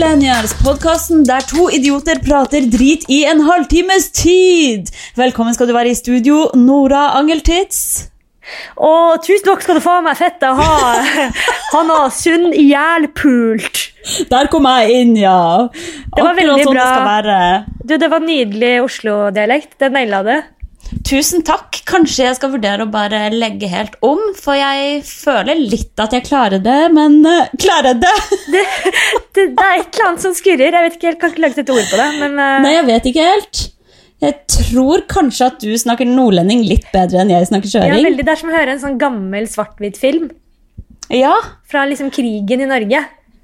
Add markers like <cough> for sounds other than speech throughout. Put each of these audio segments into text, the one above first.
Millennials, podkasten der to idioter prater drit i en halvtimes tid. Velkommen skal du være i studio, Nora Angeltitz. Og tusen takk skal du få meg, fette. Ha, <laughs> han har sunn ihjelpult. Der kom jeg inn, ja. Det var Akkurat veldig sånn bra. det skal være. Du, det var nydelig Oslo-dialekt. Det naila du. Tusen takk. Kanskje jeg skal vurdere å bare legge helt om, for jeg føler litt at jeg klarer det, men uh, klarer det? <laughs> Det, det, det er et eller annet som skurrer. Jeg vet ikke, jeg kan ikke lage et ord på det. Men uh... Nei, jeg vet ikke helt. Jeg tror kanskje at du snakker nordlending litt bedre enn jeg snakker ja, kjøring. veldig, det er som å høre en sånn gammel svart-hvitt-film Ja, fra liksom krigen i Norge.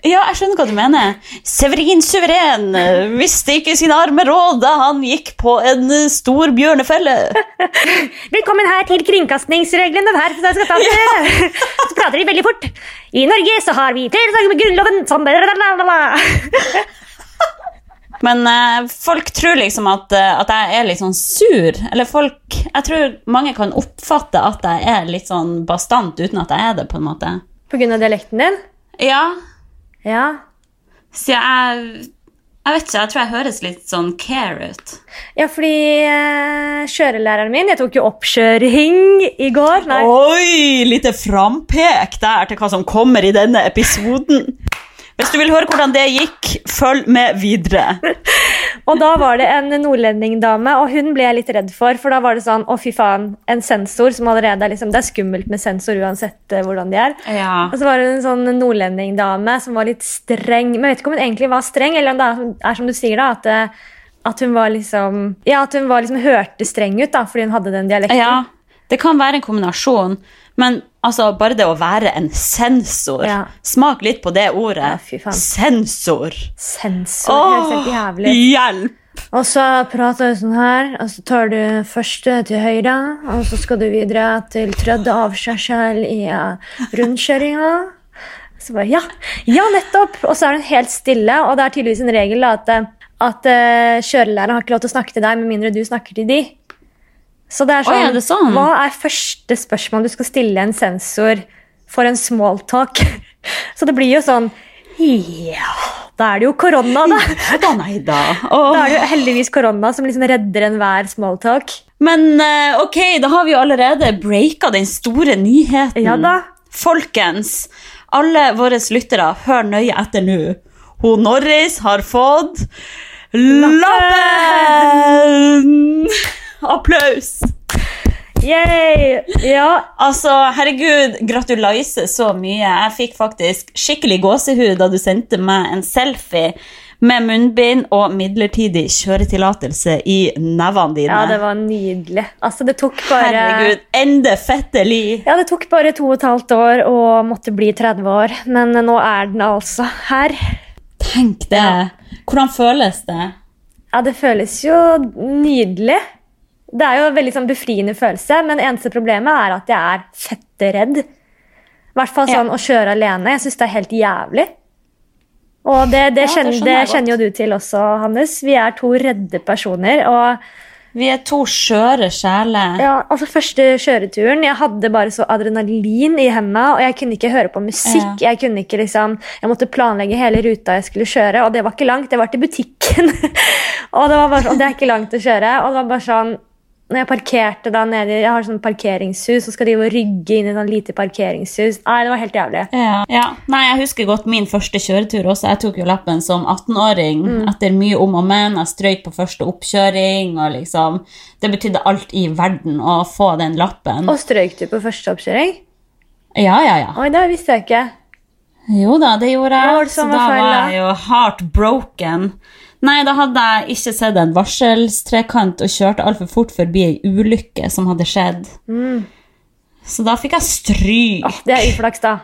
Ja, jeg skjønner hva du mener. Severin Suveren visste ikke sin arme råd da han gikk på en stor bjørnefelle. <laughs> Velkommen her til kringkastingsreglene. Her, så, skal ta det. <laughs> så prater de veldig fort. I Norge så har vi flere saker med Grunnloven som Men eh, folk tror liksom at, eh, at jeg er litt sånn sur. Eller folk Jeg tror mange kan oppfatte at jeg er litt sånn bastant uten at jeg er det, på en måte. På grunn av dialekten din? Ja, Ja. så jeg Jeg vet ikke, jeg tror jeg høres litt sånn care ut. Ja, fordi eh, kjørelæreren min Jeg tok jo oppkjøring i går. Nei. Oi, lite frampek der til hva som kommer i denne episoden. Hvis du vil høre hvordan det gikk, følg med videre. <laughs> Og da var det en nordlendingdame, og hun ble jeg litt redd for. For da var det sånn Å, fy faen. En sensor som allerede er liksom Det er skummelt med sensor uansett eh, hvordan de er. Ja. Og så var det en sånn nordlendingdame som var litt streng. Men jeg vet ikke om hun egentlig var streng, eller om det er, som du sier, da, at, eh, at hun var liksom Ja, at hun var liksom hørte streng ut da, fordi hun hadde den dialekten. ja, det kan være en kombinasjon. Men altså, bare det å være en sensor Ja. Smak litt på det ordet. Ja. Sensor. Sensor. høres helt jævlig hjelp! Og så prater du sånn her, og så tar du første til høyre, og så skal du videre til tredje avkjørsel i rundkjøringa. Så bare, ja, ja, nettopp! Og så er hun helt stille, og det er tydeligvis en regel at, at eh, kjørelæreren har ikke lov til å snakke til deg med mindre du snakker til de. Så det er Oi, sånn, er det sånn? Hva er første spørsmål du skal stille en sensor for en smalltalk? <laughs> Så det blir jo sånn Ja, da er det jo korona, da. Da, nei da. Oh. <laughs> Da er det jo heldigvis korona som liksom redder enhver smalltalk. Men eh, ok, da har vi jo allerede breaka den store nyheten. Ja da. Folkens, alle våre lyttere, hør nøye etter nå. Hun Norris har fått lappen! lappen! Applaus! Yay! Ja, Altså, herregud, gratuleise så mye. Jeg fikk faktisk skikkelig gåsehud da du sendte meg en selfie med munnbind og midlertidig kjøretillatelse i nevene dine. ja, det var nydelig. Altså, det tok bare Herregud, ende fettelig. Ja, det tok bare to og et halvt år å måtte bli 30 år, men nå er den altså her. Tenk det. Hvordan føles det? Ja, det føles jo nydelig. Det er jo en veldig sånn befriende følelse, men eneste problemet er at jeg er fette redd. I hvert fall sånn å kjøre alene. Jeg syns det er helt jævlig. Og det, det, Ja, kjenner, det kjenner jo du til også, Hannes. Vi er to redde personer. og Vi er to skjøre sjeler. Ja, altså Første kjøreturen Jeg hadde bare så adrenalin i hendene, og jeg kunne ikke høre på musikk. Jeg kunne ikke liksom Jeg måtte planlegge hele ruta jeg skulle kjøre, og det var ikke langt. Det var til butikken. <laughs> og det var bare sånn, det er ikke langt å kjøre. Og det var bare sånn når jeg parkerte da nede Jeg har sånn parkeringshus, så skal de rygge inn i sånn lite parkeringshus. Nei, det var helt jævlig. Ja. ja. Nei, Jeg husker godt min første kjøretur også. Jeg tok jo lappen som 18-åring Mm. etter mye om og men. Jeg strøyk på første oppkjøring. og liksom, Det betydde alt i verden å få den lappen. Og strøyk du på første oppkjøring? Ja, ja, ja. Oi, det visste jeg ikke. Jo da, det gjorde jeg. Det var det så da var jeg jo heartbroken. Nei, da hadde jeg ikke sett en varselstrekant og kjørte altfor fort forbi ei ulykke som hadde skjedd. Så da fikk jeg stryk. Åh, det er uflaks, da.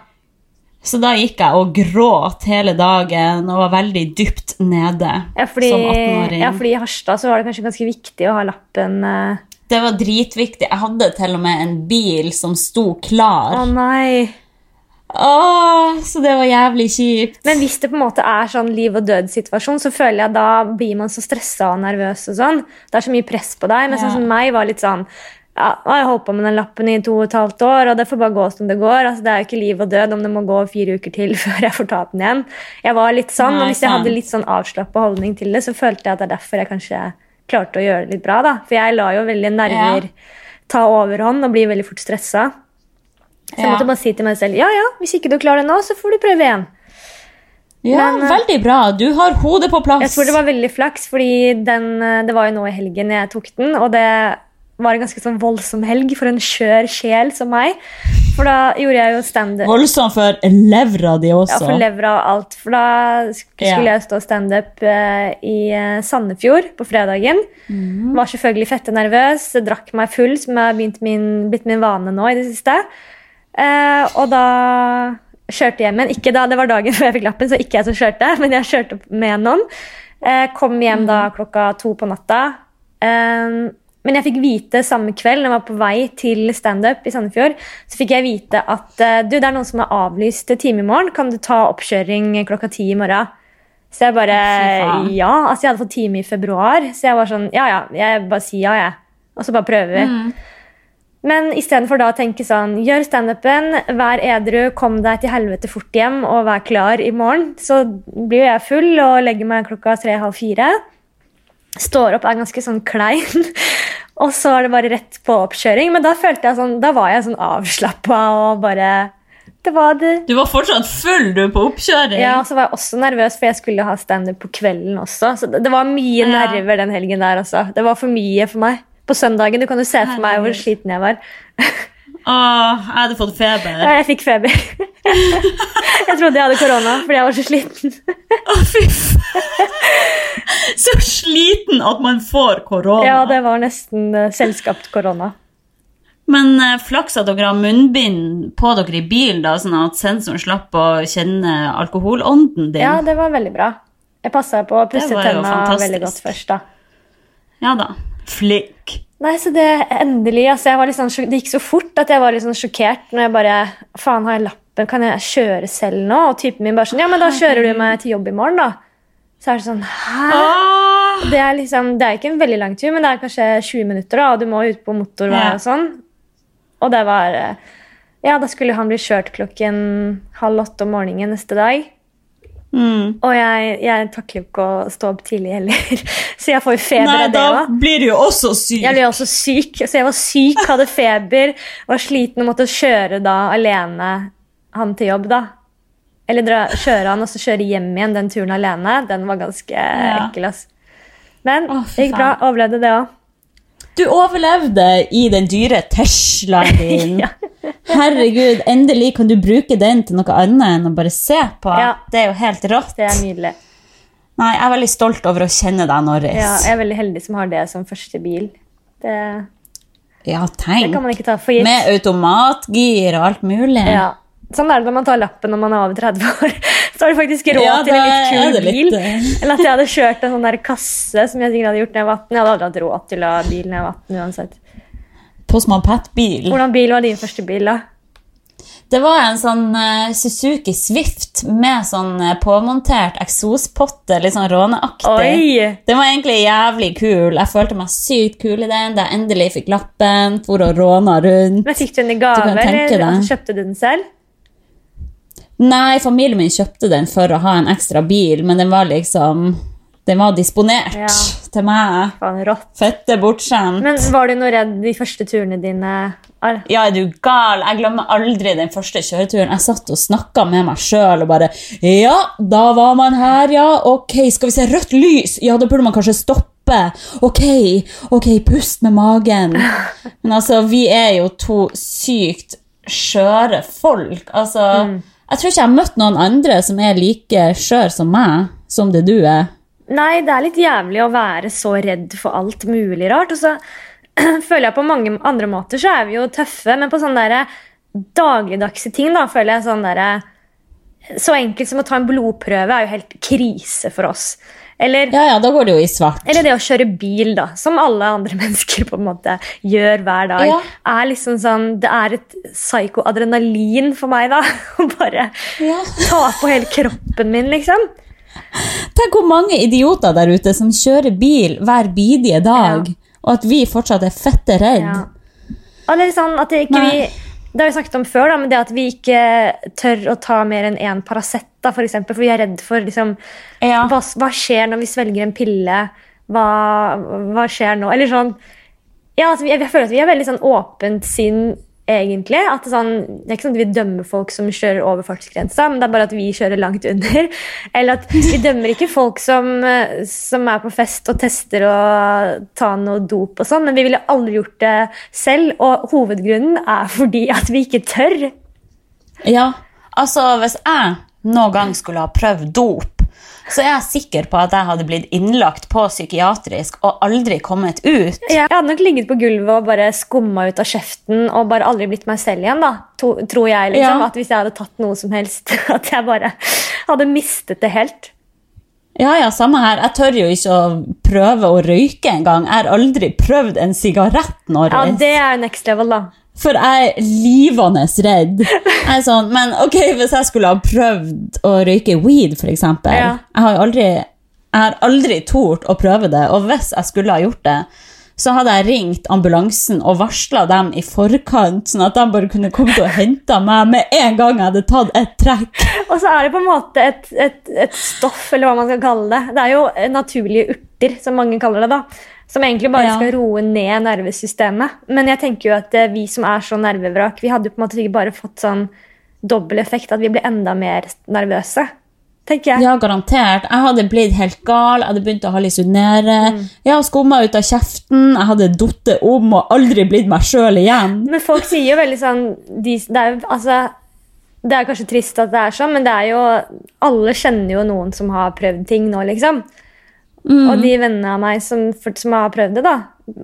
Så da gikk jeg og gråt hele dagen og var veldig dypt nede Ja, fordi, som 18-åring. ja, fordi i Harstad så var det kanskje ganske viktig å ha lappen uh... Det var dritviktig. Jeg hadde til og med en bil som sto Å oh, nei. Åh, så det var jævlig kjipt. Men hvis det på en måte er sånn liv og død-situasjon, så føler jeg da blir man så stressa og nervøs. og sånn. Det er så mye press på deg. Men sånn som meg var litt sånn ja, jeg holdt på med den lappen i to og et halvt år, og det får bare gå som det går. Altså, det er jo ikke liv og død om det må gå fire uker til <laughs> før jeg får ta den igjen. Jeg var litt sånn, Nei, og Hvis jeg hadde litt sånn avslappa holdning til det, så følte jeg at det er derfor jeg kanskje klarte å gjøre det litt bra. da. For jeg lar jo veldig nerver ta overhånd og blir veldig fort stressa. Så jeg måtte bare si til meg selv ja, ja, hvis ikke du klarer det nå, så får du prøve igjen. Ja, Men, eh, veldig bra. Du har hodet på plass. Jeg tror det var veldig flaks, fordi den, eh, det var jo nå i helgen jeg tok den, og det var en ganske sånn voldsom helg for en skjør sjel som meg. For da gjorde jeg jo standup. Voldsom for levra di også. Ja, for levra og alt. For da skulle Ja. jeg stå standup eh, i Sandefjord på fredagen. Mm. Var selvfølgelig fette nervøs, drakk meg full, som har begynt min, blitt min vane nå i det siste. Eh, og da kjørte hjem igjen. Ikke da, det var dagen <laughs> før jeg fikk lappen, så ikke jeg som kjørte, men jeg kjørte med noen. Eh, kom hjem da Mhm. klokka to på natta. Eh, men jeg fikk vite samme kveld, når jeg var på vei til standup i Sandefjord, så fikk jeg vite at du, det er noen som har avlyst time i morgen. Kan du ta oppkjøring klokka ti i morgen? Så jeg bare Ja. Altså, jeg hadde fått time i februar, så jeg var sånn Ja, ja. Jeg bare sier ja, jeg. Og så bare prøver vi. Mm. Men istedenfor da å tenke sånn Gjør standupen, vær edru, kom deg til helvete fort hjem og vær klar i morgen. Så blir jo jeg full og legger meg klokka tre-halv fire. Står opp, er ganske sånn klein. <laughs> Og så er det bare rett på oppkjøring. Men da følte jeg sånn, da var jeg sånn avslappa og bare Det var det. Du var fortsatt full du på oppkjøring. Ja, og så var jeg også nervøs, for jeg skulle ha standup på kvelden også. Så det, det var mye Ja. nerver den helgen der også. Det var for mye for meg. På søndagen, Du kan jo se for meg hvor sliten jeg var. Åh, jeg hadde fått feber. Ja, jeg fikk feber. <laughs> jeg trodde jeg hadde korona fordi jeg var så sliten. Å, fy. Så sliten at man får korona. Ja, det var nesten selskapt selvskapt korona. Men eh, flaks at dere har munnbind på dere i bilen, da, sånn at sensoren slapp å kjenne alkoholånden din. Ja, det var veldig bra. Jeg passa på å pusse tenna veldig godt først. da. Ja da. Flink. Nei, så det endelig, altså sånn, Det gikk så fort at jeg var litt sånn sjokkert når jeg bare Faen, har jeg lappen? Kan jeg kjøre selv nå? Og typen min bare sånn Ja, men da kjører du meg til jobb i morgen, da. Så er det sånn Hæ? Det er liksom, det er ikke en veldig lang tur, men det er kanskje 20 minutter, da, og du må ut på motorvei og sånn. Og det var eh, Ja, da skulle han bli kjørt klokken halv åtte om morgenen neste dag. Mm. Og jeg, jeg takler jo ikke å stå opp tidlig heller, <laughs> så jeg får jo feber Nei, av det da òg. blir du jo også syk. Jeg ble også syk. Så jeg var syk, hadde feber, var sliten og måtte kjøre da alene han til jobb. da. Eller dra, kjøre han og så kjøre hjem igjen den turen alene. Den var ganske ekkel. ass. Men det gikk bra. Overlevde det òg. Du overlevde i den dyre Teslaen <laughs> din. Ja. Herregud, endelig kan du bruke den til noe annet enn å bare se på. Ja. Det er jo helt rått. Det er nydelig. Nei, jeg er veldig stolt over å kjenne deg, Norris. Ja, jeg er veldig heldig som har det som første bil. Det, Ja, det kan man ikke ta for gitt. Med automatgir og alt mulig. Ja. Sånn er det når man tar lappen når man er over 30 år. <laughs> Så har du faktisk råd Ja, til en litt kul litt, bil. eh. Eller at jeg hadde kjørt en sånn der kasse som jeg sikkert hadde gjort ned jeg var 18. Jeg hadde aldri hatt råd til å ha bil når jeg var 18 uansett. Postman Pat-bil. Hvordan bil var din første bil, da? Det var en sånn uh, Suzuki Swift med sånn uh, påmontert eksospotte, litt sånn råneaktig. Oi! Den var egentlig jævlig kul. Jeg følte meg sykt kul i den da jeg endelig fikk lappen. For å råne rundt. Men Fikk du den i gave, Du eller altså, kjøpte du den selv? Nei, familien min kjøpte den for å ha en ekstra bil, men den var liksom Den var disponert Ja. til meg. Faen, rått. Fette bortskjemt. Men var du noe redd de første turene dine? Ar- Ja, er du gal? Jeg glemmer aldri den første kjøreturen. Jeg satt og snakka med meg sjøl og bare Ja, da var man her, ja. Ok, skal vi se rødt lys? Ja, da burde man kanskje stoppe. Ok, ok, pust med magen. <laughs> Men altså, vi er jo to sykt skjøre folk. Altså, jeg tror ikke jeg har møtt noen andre som er like skjør som meg, som det du er. Nei, det er litt jævlig å være så redd for alt mulig rart. Og så <clears throat> føler jeg på mange andre måter så er vi jo tøffe, men på sånne der dagligdagse ting da, føler jeg sånn derre Så enkelt som å ta en blodprøve er jo helt krise for oss. Eller, Ja, ja, da går det jo i svart. eller det å kjøre bil, da, som alle andre <laughs> mennesker på en måte gjør hver dag, Ja. er liksom sånn Det er et psykoadrenalin for meg, da. <laughs> Å bare Ja. ta på hele kroppen min, liksom. Tenk hvor mange idioter der ute som kjører bil hver bidige dag, og at vi fortsatt er fette redd. Ja. Eller sånn at ikke Nei. vi Det har vi snakket om før, da, men det at vi ikke tør å ta mer enn én Paracet, for eksempel, for vi er redd for liksom, Ja. hva, hva skjer når vi svelger en pille? Hva, hva skjer nå? Eller sånn Ja, altså, jeg, jeg føler at vi har veldig sånn åpent sinn, egentlig. At det, sånn, det er ikke sånn at vi dømmer folk som kjører over fartsgrensa, men det er bare at vi kjører langt under. <laughs> Eller at vi dømmer ikke folk som, som er på fest og tester å ta noe dop og sånn, men vi ville aldri gjort det selv, og hovedgrunnen er fordi at vi ikke tør. Ja, altså hvis jeg noen gang skulle ha prøvd dop, så er jeg sikker på at jeg hadde blitt innlagt på psykiatrisk og aldri kommet ut. Jeg hadde nok ligget på gulvet og bare skumma ut av kjeften og bare aldri blitt meg selv igjen. da, to, tror jeg liksom, Ja. At Hvis jeg hadde tatt noe som helst, <laughs> at jeg bare hadde mistet det helt. Ja, ja, samme her. Jeg tør jo ikke å prøve å røyke engang. Jeg har aldri prøvd en sigarett, Ja, Norris. Det er jo next level, da. For jeg er livende redd. Jeg er sånn, men ok, hvis jeg skulle ha prøvd å røyke weed, eksempel. Ja. Jeg har aldri, jeg har aldri tort å prøve det, og hvis jeg skulle ha gjort det, så hadde jeg ringt ambulansen og varsla dem i forkant, sånn at de bare kunne kommet og henta meg med en gang jeg hadde tatt et trekk. Og så er det på en måte et, et, et stoff, eller hva man skal kalle det. Det er jo naturlige urter, som mange kaller det. da. Som egentlig bare Ja. skal roe ned nervesystemet. Men jeg tenker jo at eh, vi som er så nervevrak, vi hadde jo på en måte sikkert bare fått sånn dobbel effekt, at vi ble enda mer nervøse. tenker jeg. Ja, garantert. Jeg hadde blitt helt gal, jeg hadde begynt å hallusinere. Jeg hadde skumma ut av kjeften, jeg hadde datt om og aldri blitt meg sjøl igjen. Men folk sier jo veldig sånn de, det, er, jo- altså, det er kanskje trist at det er sånn, men det er jo Alle kjenner jo noen som har prøvd ting nå, liksom. Og de vennene av meg som, som har prøvd det, da,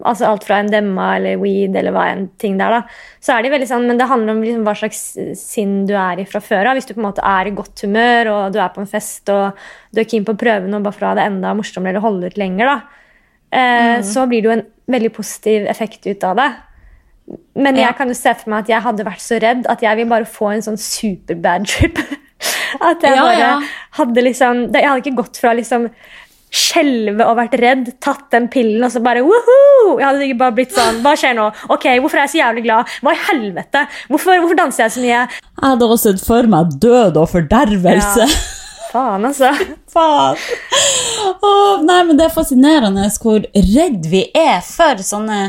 altså alt fra demma eller weed eller hva en ting der, da, så er de veldig sånn Men det handler om liksom hva slags sinn du er i fra før av. Hvis du på en måte er i godt humør og du er på en fest og du er keen på å prøve noe bare for å ha det enda morsommere eller holde ut lenger, da, eh, så blir det jo en veldig positiv effekt ut av det. Men jeg Ja. kan jo se for meg at jeg hadde vært så redd at jeg vil bare få en sånn super bad trip. <laughs> At jeg Ja, bare ja. hadde liksom Jeg hadde ikke gått fra liksom skjelve og vært redd, tatt den pillen og så bare woohoo! Jeg hadde ikke bare blitt sånn Hva skjer nå? Ok, Hvorfor er jeg så jævlig glad? Hva i helvete? Hvorfor, hvorfor danser jeg så mye? Jeg hadde også sett for meg død og fordervelse. Ja. Faen, altså. <laughs> Faen. Oh, nei, men det er fascinerende hvor redd vi er for sånne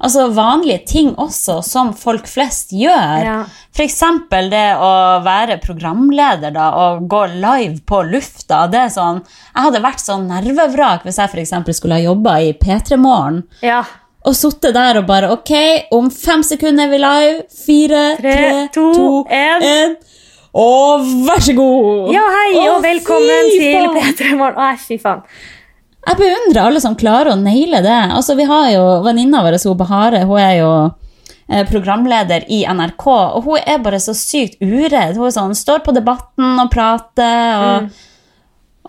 altså vanlige ting også, som folk flest gjør. Ja. Eksempel det å være programleder da, og gå live på lufta. Det er sånn, jeg hadde vært sånn nervevrak hvis jeg for skulle ha jobba i P3 Morgen. Ja. Og sittet der og bare Ok, om fem sekunder er vi live. Fire, Tre, tre, to, to, en. en. Og vær så god! Ja, hei, og, og velkommen til. P3 Morgen. Å, fy faen. Jeg beundrer alle som klarer å naile det. Altså, vi har jo Venninna vår, Bahare, hun er jo eh, programleder i NRK, og hun er bare så sykt uredd. Hun sånn, står på Debatten og prater, og,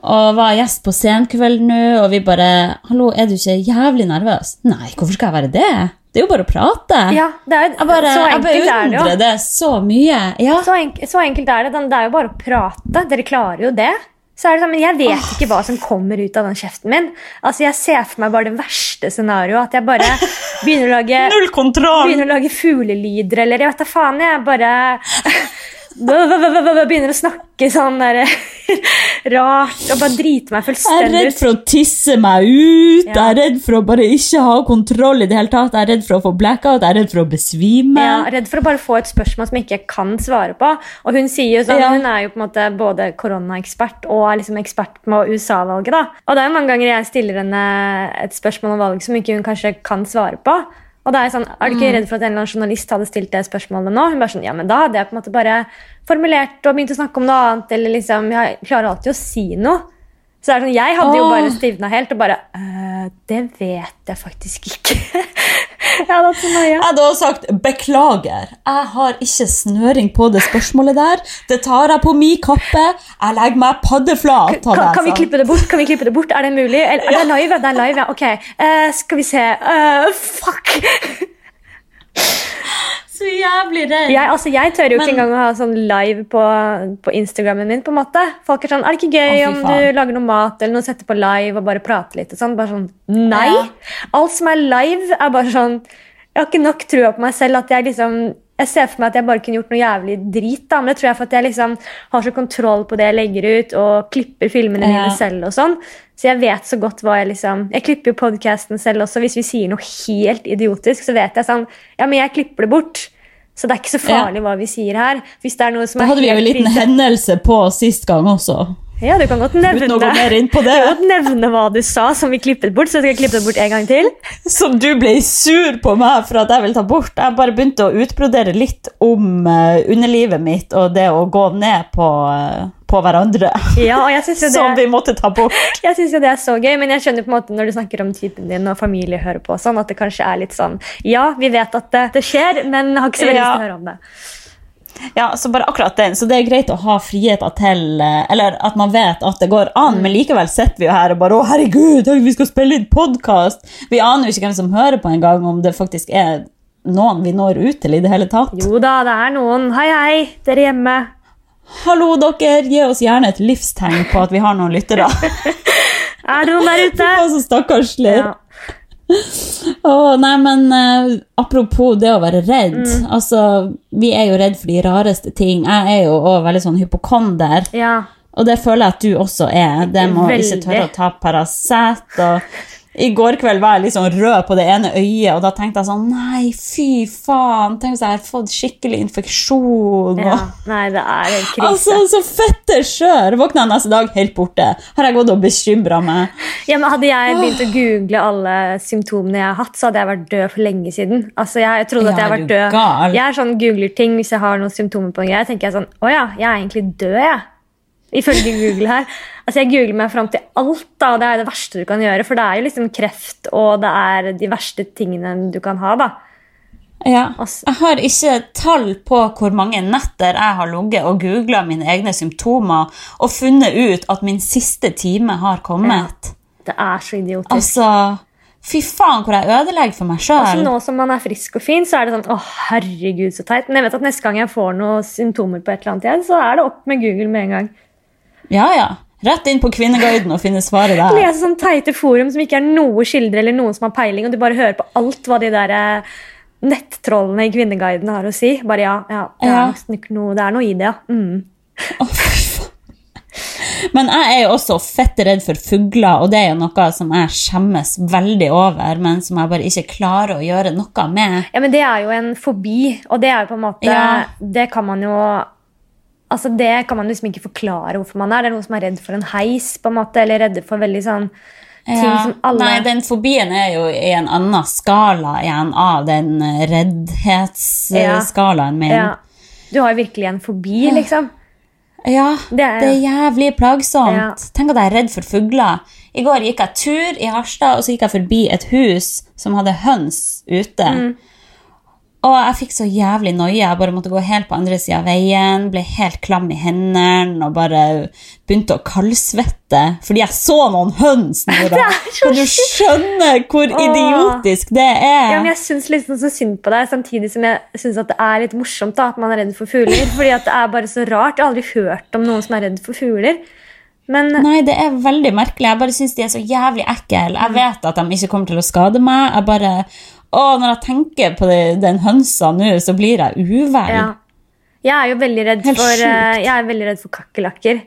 og var gjest på Senkveld nå, og vi bare Hallo, er du ikke jævlig nervøs? Nei, hvorfor skal jeg være det? Det er jo bare å prate. Ja, det er, Jeg, bare, så jeg beundrer er det det så mye. Ja. Så, enk så enkelt er det. Det er jo bare å prate. Dere klarer jo det. Så er det sånn, men Jeg vet ikke hva som kommer ut av den kjeften min. Altså, Jeg ser for meg bare det verste scenarioet. At jeg bare <laughs> begynner å lage, Null kontroll! begynner å lage fuglelyder, eller jeg vet da faen. Jeg bare <laughs> begynner å snakke sånn der, <laughs> rart og bare driter meg fullstendig ut. Jeg er redd for å tisse meg ut. Ja. Jeg er redd for å bare ikke ha kontroll i det hele tatt. Jeg er redd for å få blackout. Jeg er redd for å besvime. Ja, redd for å bare få et spørsmål som jeg ikke kan svare på. Og hun sier jo sånn, Ja. hun er jo på en måte både koronaekspert og er liksom ekspert på USA-valget. da. Og det er jo mange ganger jeg stiller henne et spørsmål om valg som ikke hun kanskje kan svare på. Og da Er jeg sånn, er du Mm. ikke redd for at en eller annen journalist hadde stilt det spørsmålet nå? Hun bare sånn, ja, men da hadde jeg på en måte bare formulert og begynt å snakke om noe annet. eller liksom, Jeg klarer alltid å si noe. Så sånn, Jeg hadde jo bare stivna helt og bare «Øh, Det vet jeg faktisk ikke. jeg hadde hatt så nøye. Jeg hadde også sagt 'beklager'. Jeg har ikke snøring på det spørsmålet der. Det tar jeg på min kappe. Jeg legger meg paddeflat. Kan, kan vi klippe det bort? Kan vi klippe det bort? Er det mulig? Er, er det live? Det er live, ja. Ok. uh, skal vi se uh, Fuck! Så jævlig redd. Jeg, altså, jeg tør jo ikke Men- engang å ha sånn live på, på Instagrammen min. på en måte. Folk er sånn, er det ikke gøy Å, om faen. du lager noe mat eller noe setter på live og bare prater litt? og sånn. Bare sånn, Nei! Ja. Alt som er live, er bare sånn jeg har ikke nok trua på meg selv at jeg liksom jeg ser for meg at jeg bare kunne gjort noe jævlig drit. da, Men det tror jeg for at jeg liksom har så kontroll på det jeg legger ut, og klipper filmene Ja. mine selv. og sånn. Så jeg vet så godt hva jeg liksom Jeg klipper jo podkasten selv også. Hvis vi sier noe helt idiotisk, så vet jeg sånn Ja, men jeg klipper det bort. Så det er ikke så farlig hva vi sier her. Hvis det er noe som Da hadde vi jo en liten hendelse på sist gang også. Ja, du kan godt nevne Uten å gå mer inn på det. Du kan godt nevne hva du sa som vi klippet bort, så skal jeg klippe det bort en gang til. Som du ble sur på meg for at jeg vil ta bort. Jeg bare begynte å utbrodere litt om eh, underlivet mitt og det å gå ned på, eh, på hverandre. Ja, <laughs> Som vi måtte ta bort. <laughs> jeg synes jo det er så gøy, men jeg skjønner på en måte når du snakker om typen din og familie hører på, sånn, at det kanskje er litt sånn Ja, vi vet at det, det skjer, men har ikke så veldig lyst til å høre om det. Ja, så bare akkurat den. Så det er greit å ha friheter til eh, Eller at man vet at det går an, Mm. men likevel sitter vi jo her og bare Å, herregud, vi skal spille inn podkast! Vi aner jo ikke hvem som hører på engang, om det faktisk er noen vi når ut til i det hele tatt. Jo da, det er noen. Hei, hei, dere hjemme. Hallo, dere! Gi oss gjerne et livstegn på at vi har noen lyttere. Er det noen der ute? <laughs> Å, så stakkarslig. Ja. Oh, nei, men uh, apropos det å være redd. Mm. Altså, vi er jo redd for de rareste ting. Jeg er jo også veldig sånn hypokonder. ja. Og det føler jeg at du også er. Det med å ikke tørre å ta Paracet. Og I går kveld var jeg litt sånn rød på det ene øyet, og da tenkte jeg sånn Nei, fy faen! Tenk hvis jeg har fått skikkelig infeksjon. ja. Nei, det er en krise. altså, så fette skjør! Våkna neste dag helt borte. Har jeg gått og bekymra meg. Ja, men hadde jeg begynt å google alle symptomene jeg har hatt, så hadde jeg vært død for lenge siden. Altså, jeg, jeg trodde at jeg har vært død. Jeg er sånn googler ting hvis jeg har noen symptomer på en greie. tenker jeg sånn, å ja, jeg er egentlig død, jeg. Ifølge Google her. Altså, Jeg googler meg fram til alt, da, og det er det verste du kan gjøre. For det er jo liksom kreft, og det er de verste tingene du kan ha, da. Ja. Altså- Jeg har ikke tall på hvor mange netter jeg har ligget og googla mine egne symptomer og funnet ut at min siste time har kommet. Det er så idiotisk. Altså, fy faen hvor jeg ødelegger for meg Altså, sjøl. nå som man er frisk og fin, så er det sånn Å, herregud, så teit. Men jeg vet at neste gang jeg får noen symptomer på et eller annet igjen, så er det opp med Google med en gang. Ja, ja. Rett inn på Kvinneguiden og finne svaret der. Lese sånn teite forum som ikke er noe kilder eller noen som har peiling, og du bare hører på alt hva de der eh, nettrollene i Kvinneguiden har å si. Bare ja, ja, det er, Ja. noe, det er noe i det, ja. Mm. Men jeg er jo også fett redd for fugler, og det er jo noe som jeg skjemmes veldig over, men som jeg bare ikke klarer å gjøre noe med. Ja, men det er jo en fobi, og det er jo på en måte Ja. Det kan man jo Altså, Det kan man liksom ikke forklare hvorfor man er. Det er noen som er redd for en heis, på en måte, eller redde for veldig sånn ting Ja. som alle Nei, den fobien er jo i en annen skala igjen av den eh, reddhetsskalaen min. ja. Du har jo virkelig en fobi, liksom. Ja, Det det er- er, jævlig plagsomt. Ja. Tenk at jeg er redd for fugler. I går gikk jeg tur i Harstad, og så gikk jeg forbi et hus som hadde høns ute. Mm. Og jeg fikk så jævlig noia. Jeg bare måtte gå helt på andre sida av veien. Ble helt klam i hendene og bare begynte å kaldsvette. Fordi jeg så noen høns, nå, <laughs> Det Kan du skjønne hvor Åh. idiotisk det er? Ja, men jeg syns liksom så synd på deg, samtidig som jeg syns det er litt morsomt da, at man er redd for fugler. fordi at det er bare så rart. Jeg har aldri hørt om noen som er redd for fugler. Men Nei, det er veldig merkelig. Jeg bare syns de er så jævlig ekle. Jeg vet at de ikke kommer til å skade meg. Jeg bare, å, Når jeg tenker på det, den hønsa nå, så blir jeg uvel. ja. Jeg er jo veldig redd for, eh, veldig redd for kakerlakker.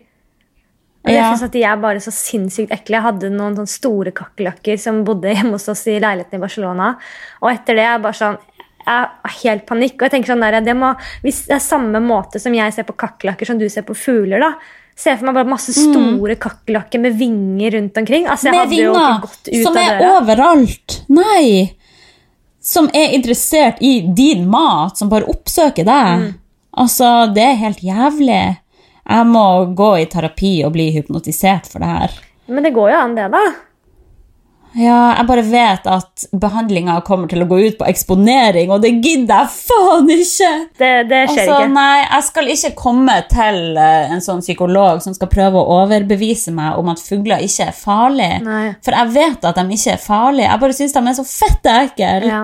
Og jeg Ja. synes at De er bare så sinnssykt ekle. Jeg hadde noen sånne store kakerlakker som bodde <laughs> hjemme hos oss i leiligheten i Barcelona. Og etter det er jeg bare sånn jeg har helt panikk. Og jeg tenker sånn der, det må, Hvis det er samme måte som jeg ser på kakerlakker som du ser på fugler, da Se for meg bare masse store kakerlakker med vinger rundt omkring. Altså, jeg Mm. Med hadde jo vinger ikke gått ut som er overalt. Nei! Som er interessert i din mat, som bare oppsøker deg. Mm. Altså, det er helt jævlig. Jeg må gå i terapi og bli hypnotisert for det her. Men det går jo an, det, da. Ja, jeg bare vet at behandlinga kommer til å gå ut på eksponering, og det gidder jeg faen ikke! Det, det skjer Altså, ikke. nei, jeg skal ikke komme til eh, en sånn psykolog som skal prøve å overbevise meg om at fugler ikke er farlig. Nei. For jeg vet at de ikke er farlige. Jeg bare syns de er så fette ekle. Ja.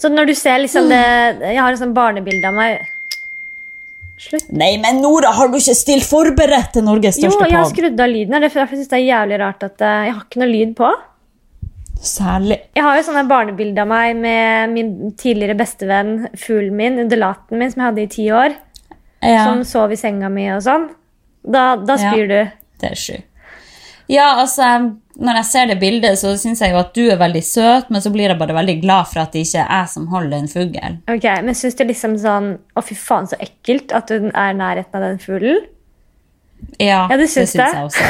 Så når du ser liksom det Jeg har et sånt barnebilde av meg Slutt. Nei, men Nora, har du ikke stilt forberedt til Norges Jo, jeg har pod? skrudd av lyden. her, Derfor jeg synes det er jævlig rart at eh, jeg har ikke noe lyd på. Særlig. Jeg har jo sånne barnebilder av meg med min tidligere bestevenn, fuglen min, undulaten min, som jeg hadde i ti år. Ja, Som sov i senga mi og sånn. Da, da Ja. spyr du. det er sjukt. Ja, altså, når jeg ser det bildet, så syns jeg jo at du er veldig søt, men så blir jeg bare veldig glad for at det ikke er jeg som holder en fugl. Ok, Men syns du liksom sånn Å, fy faen, så ekkelt at hun er i nærheten av den fuglen? Ja, Ja, det syns jeg også.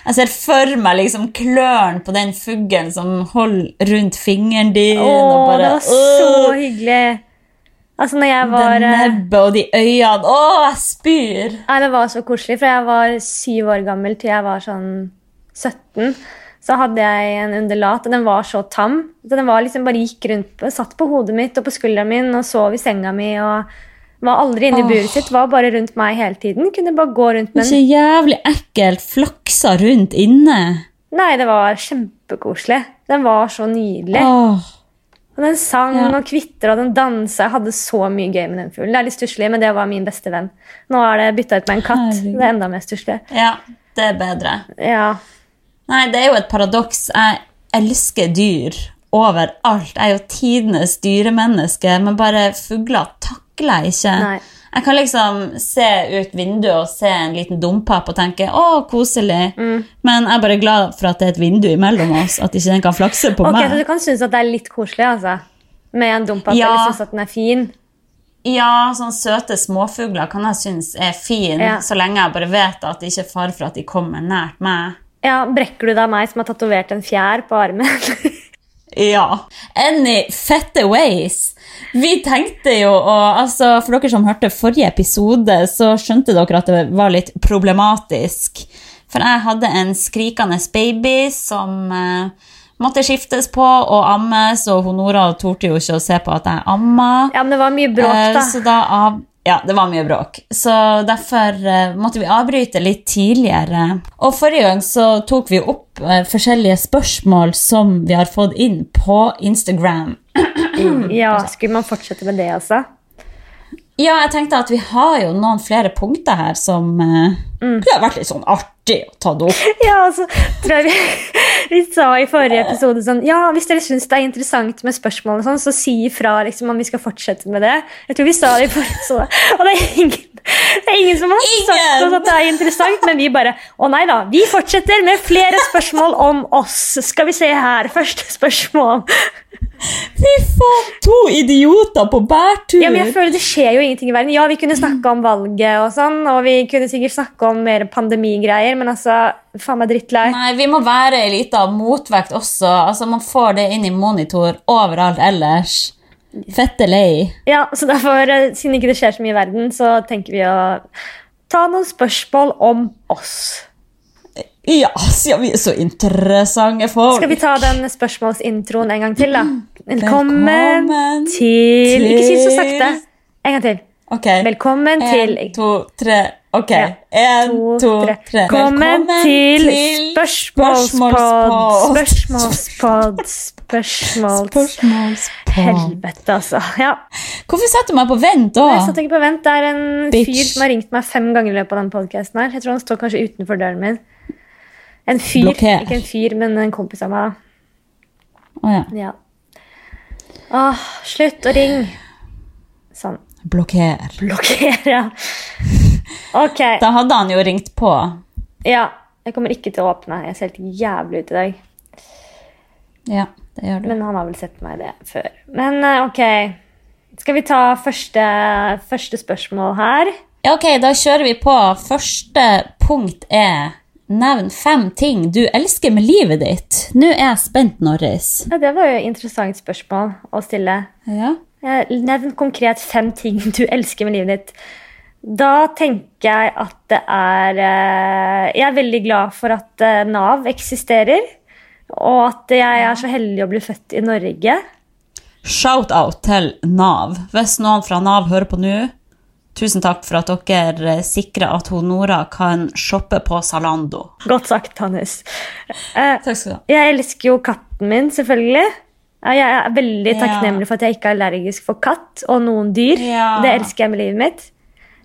Jeg ser for meg liksom klørne på den fuglen som holder rundt fingeren din. Åh, bare, det var så «Åh, hyggelig. Altså, når jeg var Det nebbet og de øynene. Å, jeg spyr! Nei, Det var så koselig, for jeg var syv år gammel til jeg var sånn 17. Så hadde jeg en undulat, og den var så tam. Så den var liksom bare gikk rundt, på- satt på hodet mitt og på skulderen min og sov i senga mi. og Var aldri inne i buret sitt, var bare rundt meg hele tiden. Kunne bare gå rundt med den. Så jævlig ekkelt flaksa rundt inne. Nei, det var kjempekoselig. Den var så nydelig. Åh, Og den sang Ja. og kvitra og den dansa. Jeg hadde så mye gøy med den fuglen. Det er litt stusslig, men det var min beste venn. Nå er det bytta ut med en katt. Herregud. Det er enda mer stusslig. ja, det er bedre. Ja. Nei, det er jo et paradoks. Jeg elsker dyr overalt. Jeg er jo tidenes dyremenneske, men bare fugler takler jeg ikke. Nei. Jeg kan liksom se ut vinduet og se en liten dompap og tenke 'å, koselig', Mm. men jeg er bare glad for at det er et vindu imellom oss, at ikke den kan flakse på Ok, Så du kan synes at det er litt koselig, altså? Med en dompap, Ja. eller synes at den er fin? Ja, sånne søte småfugler kan jeg synes er fin, Ja. så lenge jeg bare vet at det ikke er fare for at de kommer nært meg. Ja, Brekker du da meg som har tatovert en fjær på armen? <laughs> Ja. Any fette ways. Vi tenkte jo og altså, For dere som hørte forrige episode, så skjønte dere at det var litt problematisk. For jeg hadde en skrikende baby som eh, måtte skiftes på og ammes, og Nora torde jo ikke å se på at jeg amma. ja, men det var mye bråk, Eh, da. Så da av, ja, det var mye bråk. Så derfor uh, måtte vi avbryte litt tidligere. Og forrige gang så tok vi opp uh, forskjellige spørsmål som vi har fått inn på Instagram. <clears throat> Ja, Skulle man fortsette med det, altså? Ja, jeg tenkte at vi har jo noen flere punkter her som eh, Mm. har vært litt sånn artig å ta det opp. Ja, altså, tror jeg vi, <laughs> vi sa i forrige episode sånn Ja, hvis dere syns det er interessant med spørsmål, og sånn, så si ifra liksom, om vi skal fortsette med det. Jeg tror vi sa det i forrige episode. Og det er ingen, det er ingen som har sagt oss at det er interessant, men vi bare Å nei da, vi fortsetter med flere spørsmål om oss. Skal vi se her. Første spørsmål. Fy faen, to idioter på bærtur! Ja, men jeg føler Det skjer jo ingenting i verden. Ja, vi kunne snakke om valget, og sånn, og vi kunne sikkert snakke om mer pandemigreier, men altså, faen meg drittlei. Nei, vi må være ei lita motvekt også. Altså, Man får det inn i monitor overalt ellers. Fette lei. Ja, så derfor, eh, Siden ikke det skjer så mye i verden, så tenker vi å ta noen spørsmål om oss. Ja, siden vi er så interessante folk. Skal vi ta den spørsmålsintroen en gang til, da? Velkommen, Velkommen til Ikke si så til- sakte. En gang til. Ok. Velkommen til En, to, tre. Ok. Ja. En, to, tre. Velkommen til spørsmålspod. spørsmålspod. Spørsmålspod. Spørsmåls... Spørsmålspod. Helvete, altså. Ja. Hvorfor setter du meg på vent da? Jeg satt ikke på vent. Det er en Bitch. fyr som har ringt meg fem ganger i løpet av den podcasten her. Jeg tror han står kanskje utenfor døren min. En fyr. Blokker. Ikke en fyr, men en kompis av meg. Å ja. Ja. Åh, slutt å ringe. Blokker. Blokker, ja. Ok. <laughs> Da hadde han jo ringt på. Ja. Jeg kommer ikke til å åpne. Jeg ser helt jævlig ut i dag. Ja, det gjør du. Men han har vel sett meg det før. Men eh, ok. Skal vi ta første, første spørsmål her? Ja, ok, da kjører vi på. Første punkt er Nevn fem ting du elsker med livet ditt. Nå er jeg spent, Norris. Ja, det var jo et interessant spørsmål å stille. Ja. Eh, Nevn konkret fem ting <laughs> du elsker med livet ditt. Da tenker jeg at det er eh, Jeg er veldig glad for at eh, Nav eksisterer. Og at jeg er så heldig å bli født i Norge. Shout-out til Nav. Hvis noen fra Nav hører på nå, tusen takk for at dere sikrer at hun Nora kan shoppe på Zalando. Godt sagt, Hannes. Eh, Takk skal du ha. Jeg elsker jo katten min, selvfølgelig. Ja, Jeg er veldig takknemlig for at jeg ikke er allergisk for katt og noen dyr. Det elsker jeg med livet mitt.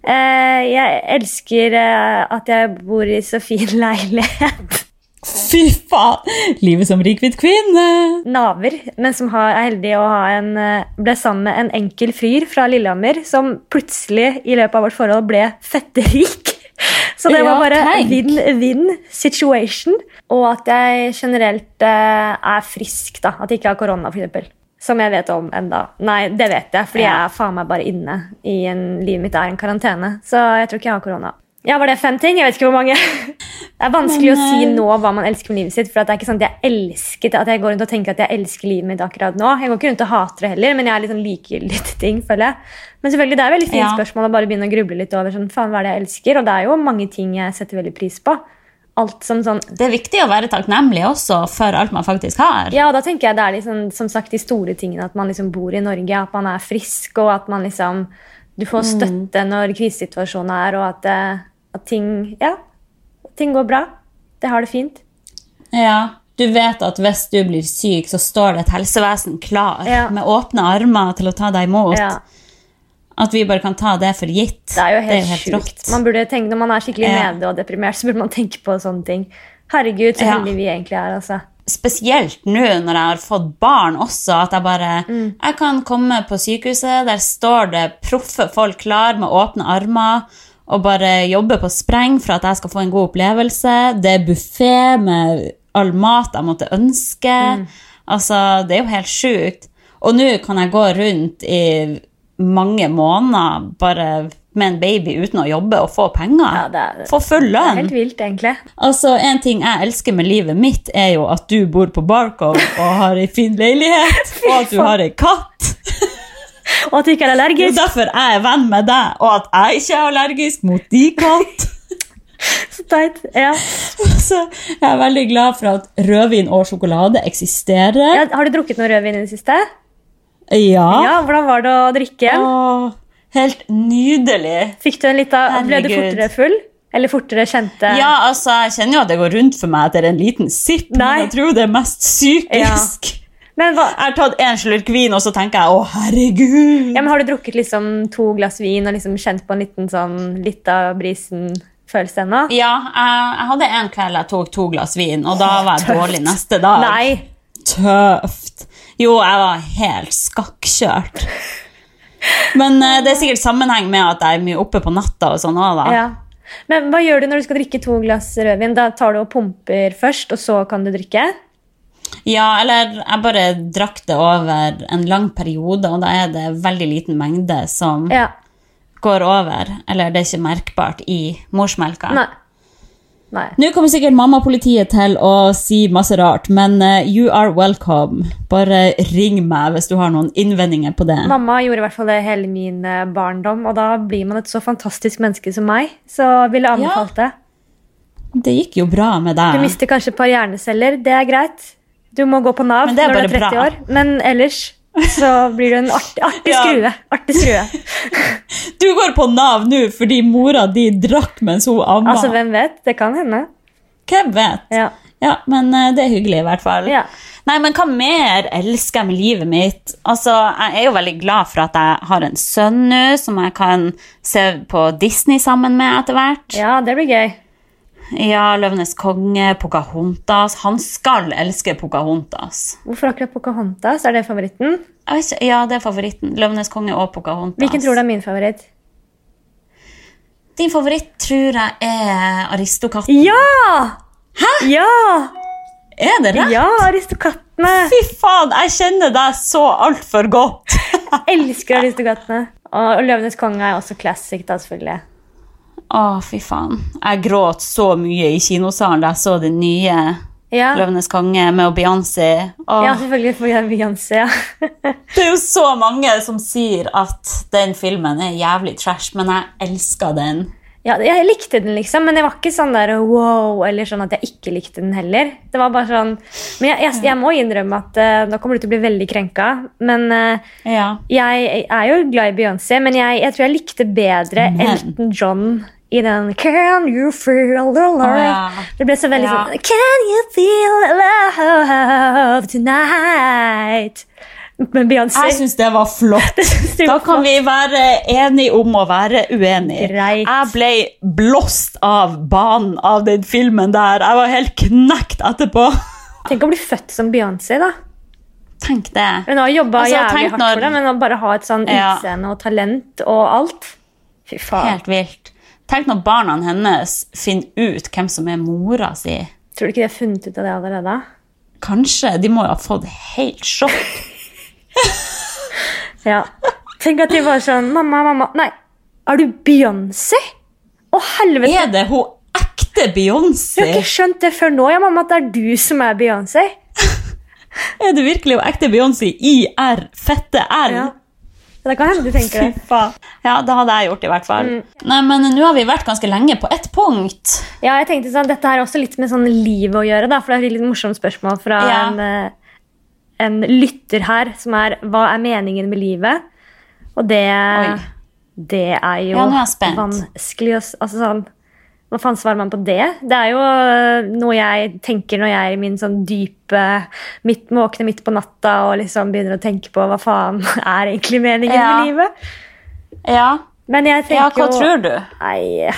Eh, Jeg elsker eh, at jeg bor i så fin <laughs> leilighet. Fy faen! Livet som rik hvit kvinne. Naver, men som har, er heldig å ha en eh, ble sammen med en enkel fyr fra Lillehammer som plutselig i løpet av vårt forhold ble fetterik. <laughs> Så det var bare win-win situation. Og at jeg generelt eh, er frisk, da. At jeg ikke har korona, f.eks. Som jeg vet om enda. Nei, det vet jeg, fordi jeg er faen meg bare inne i en Livet mitt er en karantene. Så jeg tror ikke jeg har korona. Ja, Var det fem ting? Jeg vet ikke hvor mange. <laughs> Det er vanskelig Men, å si eh, nå hva man elsker med livet sitt. For det er ikke sånn at jeg elsker det, at jeg går rundt og tenker at jeg elsker livet mitt akkurat nå. Jeg går ikke rundt og hater det heller, men jeg er litt sånn likegyldig til ting, føler jeg. Men selvfølgelig, det er et veldig fint Ja. spørsmål å bare begynne å gruble litt over sånn, faen, hva er det jeg elsker. Og det er jo mange ting jeg setter veldig pris på. Alt som sånn Det er viktig å være takknemlig også for alt man faktisk har. Ja, og da tenker jeg det er liksom, som sagt de store tingene. At man liksom bor i Norge, at man er frisk, og at man liksom Du får støtte når krisesituasjonen er, og at, eh, at ting Ja, ting går bra. Det har det fint. Ja, Du vet at hvis du blir syk, så står det et helsevesen klar Ja. med åpne armer til å ta deg imot. Ja, At vi bare kan ta det for gitt. det er jo helt, sjukt. rått. Man burde tenke, når man er skikkelig Ja. nede og deprimert, så burde man tenke på sånne ting. Herregud, så heldige vi egentlig er, altså. Spesielt nå når jeg har fått barn også, at jeg bare Mm. Jeg kan komme på sykehuset, der står det proffe folk klar med åpne armer og bare jobbe på spreng for at jeg skal få en god opplevelse. Det er buffé med all mat jeg måtte ønske. Mm. Altså, det er jo helt sjukt. Og nå kan jeg gå rundt i mange måneder bare med en baby uten å jobbe og få penger. Ja, det er- få full lønn. Det er helt vilt, egentlig. Altså, En ting jeg elsker med livet mitt, er jo at du bor på Barcode og har ei fin leilighet, <laughs> og at du har ei katt. <laughs> <laughs> Og at du ikke er Det er derfor jeg er venn med deg, og at jeg ikke er allergisk mot de katt. <laughs> Så teit. Ja. Så jeg er veldig glad for at rødvin og sjokolade eksisterer. Ja, har du drukket noe rødvin i det siste? Ja. Ja, Hvordan var det å drikke? Åh, helt nydelig. Fikk du en lita, Ble du fortere full? Eller fortere kjente Ja, altså, jeg kjenner jo at det går rundt for meg etter en liten sipp, Nei. men jeg tror det er mest psykisk. <laughs> Men, hva, Jeg har tatt en slurk vin, og så tenker jeg å, herregud. ja, men Har du drukket liksom to glass vin og liksom kjent på en liten sånn litt av brisen-følelse ennå? Ja, jeg, jeg hadde en kveld jeg tok to glass vin, og da var jeg Tøft. dårlig neste dag. Nei. Tøft. Jo, jeg var helt skakkjørt. Men uh, det er sikkert sammenheng med at jeg er mye oppe på natta og sånn òg, da. Ja. Men hva gjør du når du skal drikke to glass rødvin? Da tar du og pumper først, og så kan du drikke? Ja, eller jeg bare drakk det over en lang periode, og da er det veldig liten mengde som Ja. går over. Eller det er ikke merkbart i morsmelka. Nei. Nei. Nå kommer sikkert mammapolitiet til å si masse rart, men eh, you are welcome. Bare ring meg hvis du har noen innvendinger på det. Mamma gjorde i hvert fall det hele min eh, barndom, og da blir man et så fantastisk menneske som meg. Så ville jeg anbefalt det. Det gikk jo bra med deg. Du mister kanskje et par hjerneceller, det er greit. Du må gå på Nav når du er 30 bra. år, men ellers så blir du en artig, artig <laughs> Ja. skrue. Artig skrue. <laughs> Du går på Nav nå fordi mora di drakk mens hun amma. Altså, hvem vet? Det kan hende. Hvem vet? Ja. Ja, men eh, det er hyggelig i hvert fall. Ja. Nei, men hva mer elsker jeg med livet mitt? Altså, jeg er jo veldig glad for at jeg har en sønn nå, som jeg kan se på Disney sammen med etter hvert. ja, det blir gøy. Ja, Løvenes konge, Pocahontas. Han skal elske Pocahontas. Hvorfor akkurat Pocahontas? Er det favoritten? Ja, det er favoritten. Løvenes konge og Pocahontas. Hvilken tror du er min favoritt? Din favoritt tror jeg er Aristokatten. Ja! Hæ? Ja! Er det rett? Ja, Aristokattene! Fy faen, jeg kjenner deg så altfor godt. jeg <laughs> Elsker Aristokattene. Og Løvenes konge er også classic, da, selvfølgelig. Å, fy faen. Jeg gråt så mye i kinosalen da jeg så den nye Ja, Løvenes konge med Beyoncé. Ja selvfølgelig får jeg Beyoncé. Ja. <laughs> Det er jo så mange som sier at den filmen er jævlig trash, men jeg elsker den. ja, jeg likte den, liksom, men det var ikke sånn der wow, eller sånn at jeg ikke likte den heller. Det var bare sånn Men jeg, jeg, jeg må innrømme at uh, nå kommer du til å bli veldig krenka, men uh, Ja. jeg er jo glad i Beyoncé, men jeg, jeg tror jeg likte bedre Men. Elton John i den Can you feel the love? Å, ja. Det ble så veldig Ja. sånn Can you feel the love tonight? Men Beyoncé. Jeg syns det var flott. <laughs> det Da kan kan vi være enige om å være uenige. Greit. Jeg ble blåst av banen av den filmen der. Jeg var helt knekt etterpå. <laughs> Tenk å bli født som Beyoncé, da. Tenk det. Hun har jobba Altså, jævlig hardt når- for det, men å bare ha et sånn Ja. og talent og alt Fy faen. Helt vilt. Tenk når barna hennes finner ut hvem som er mora si. Tror du ikke de har funnet ut av det allerede? Kanskje. De må jo ha fått helt sjokk. <laughs> Ja. Tenk at de var sånn Mamma, mamma Nei, er du Beyoncé? Å, helvete! Er det hun ekte Beyoncé? Jeg har ikke skjønt det før nå, ja, mamma, at det er du som er Beyoncé. <laughs> Er det virkelig hun ekte Beyoncé? IR, fette R? Ja. Det kan hende du tenker det. Ja, det hadde jeg gjort i hvert fall. Nei, men nå har vi vært ganske lenge på ett punkt. Ja, jeg tenkte sånn, Dette har også litt med sånn livet å gjøre, da, for det er et litt morsomt spørsmål fra Ja. en, eh, en lytter her, som er Hva er meningen med livet? Og det, Oi. det er jo Ja, vanskelig å altså sånn, Hva faen svarer man på det? Det er jo eh, noe jeg tenker når jeg er i min sånn dype midt, Våkner midt på natta og liksom begynner å tenke på hva faen <laughs> er egentlig meningen Ja. med livet. Ja, Men jeg tenker ja hva jo tror du? Nei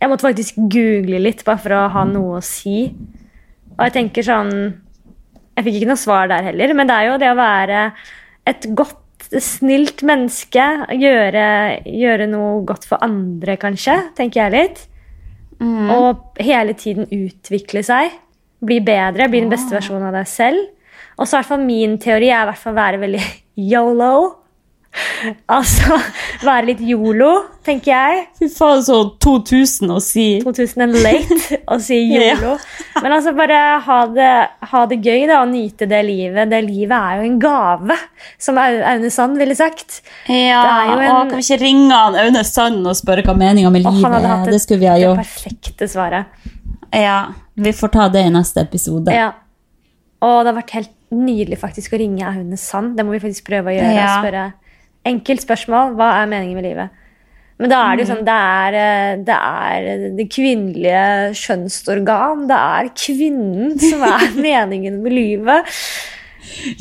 Jeg måtte faktisk google litt bare for å ha noe å si. Og jeg tenker sånn Jeg fikk ikke noe svar der heller, men det er jo det å være et godt, snilt menneske. Gjøre, gjøre noe godt for andre, kanskje, tenker jeg litt. Og hele tiden utvikle seg. Bli bedre, bli den beste versjonen av deg selv. Og så min teori er i hvert fall være veldig <laughs> yolo. <laughs> Altså være litt yolo, tenker jeg. Fy faen, så 2000 å si. 2000 and late å si <laughs> yolo. Men altså bare ha det, ha det gøy da, og nyte det livet. Det livet er jo en gave, som Aune Sand ville sagt. Ja, en- og kan vi ikke ringe han Aune Sand og spørre hva meninga med Og livet er? et- Det skulle vi ha det perfekte svaret. Ja, Vi får ta det i neste episode. Ja. Og det har vært helt nydelig faktisk å ringe Aune Sand. Det må vi faktisk prøve å gjøre. Ja. Spørre Enkelt spørsmål. Hva er meningen med livet? Men da er det jo sånn, det er, eh, det er det kvinnelige kjønnsorgan. Det er kvinnen som er <laughs> meningen med livet.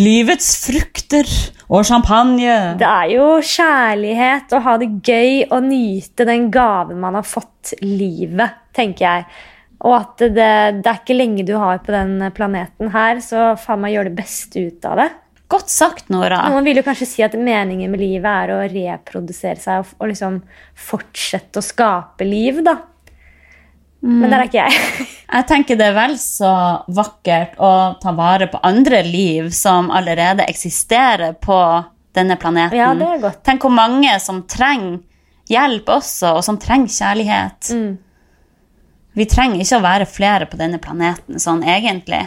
Livets frukter og champagne. Det er jo kjærlighet å ha det gøy og nyte den gaven man har fått livet, tenker jeg. Og at det, det er ikke lenge du har på den planeten her, så faen meg gjør det beste ut av det. Godt sagt, Nora. man vil jo kanskje si at meningen med livet er å reprodusere seg og, og liksom fortsette å skape liv, da. Men der er ikke jeg. <laughs> Jeg tenker det er vel så vakkert å ta vare på andre liv som allerede eksisterer på denne planeten. Ja, det er godt. Tenk hvor mange som trenger hjelp også, og som trenger kjærlighet. Mm. Vi trenger ikke å være flere på denne planeten sånn egentlig.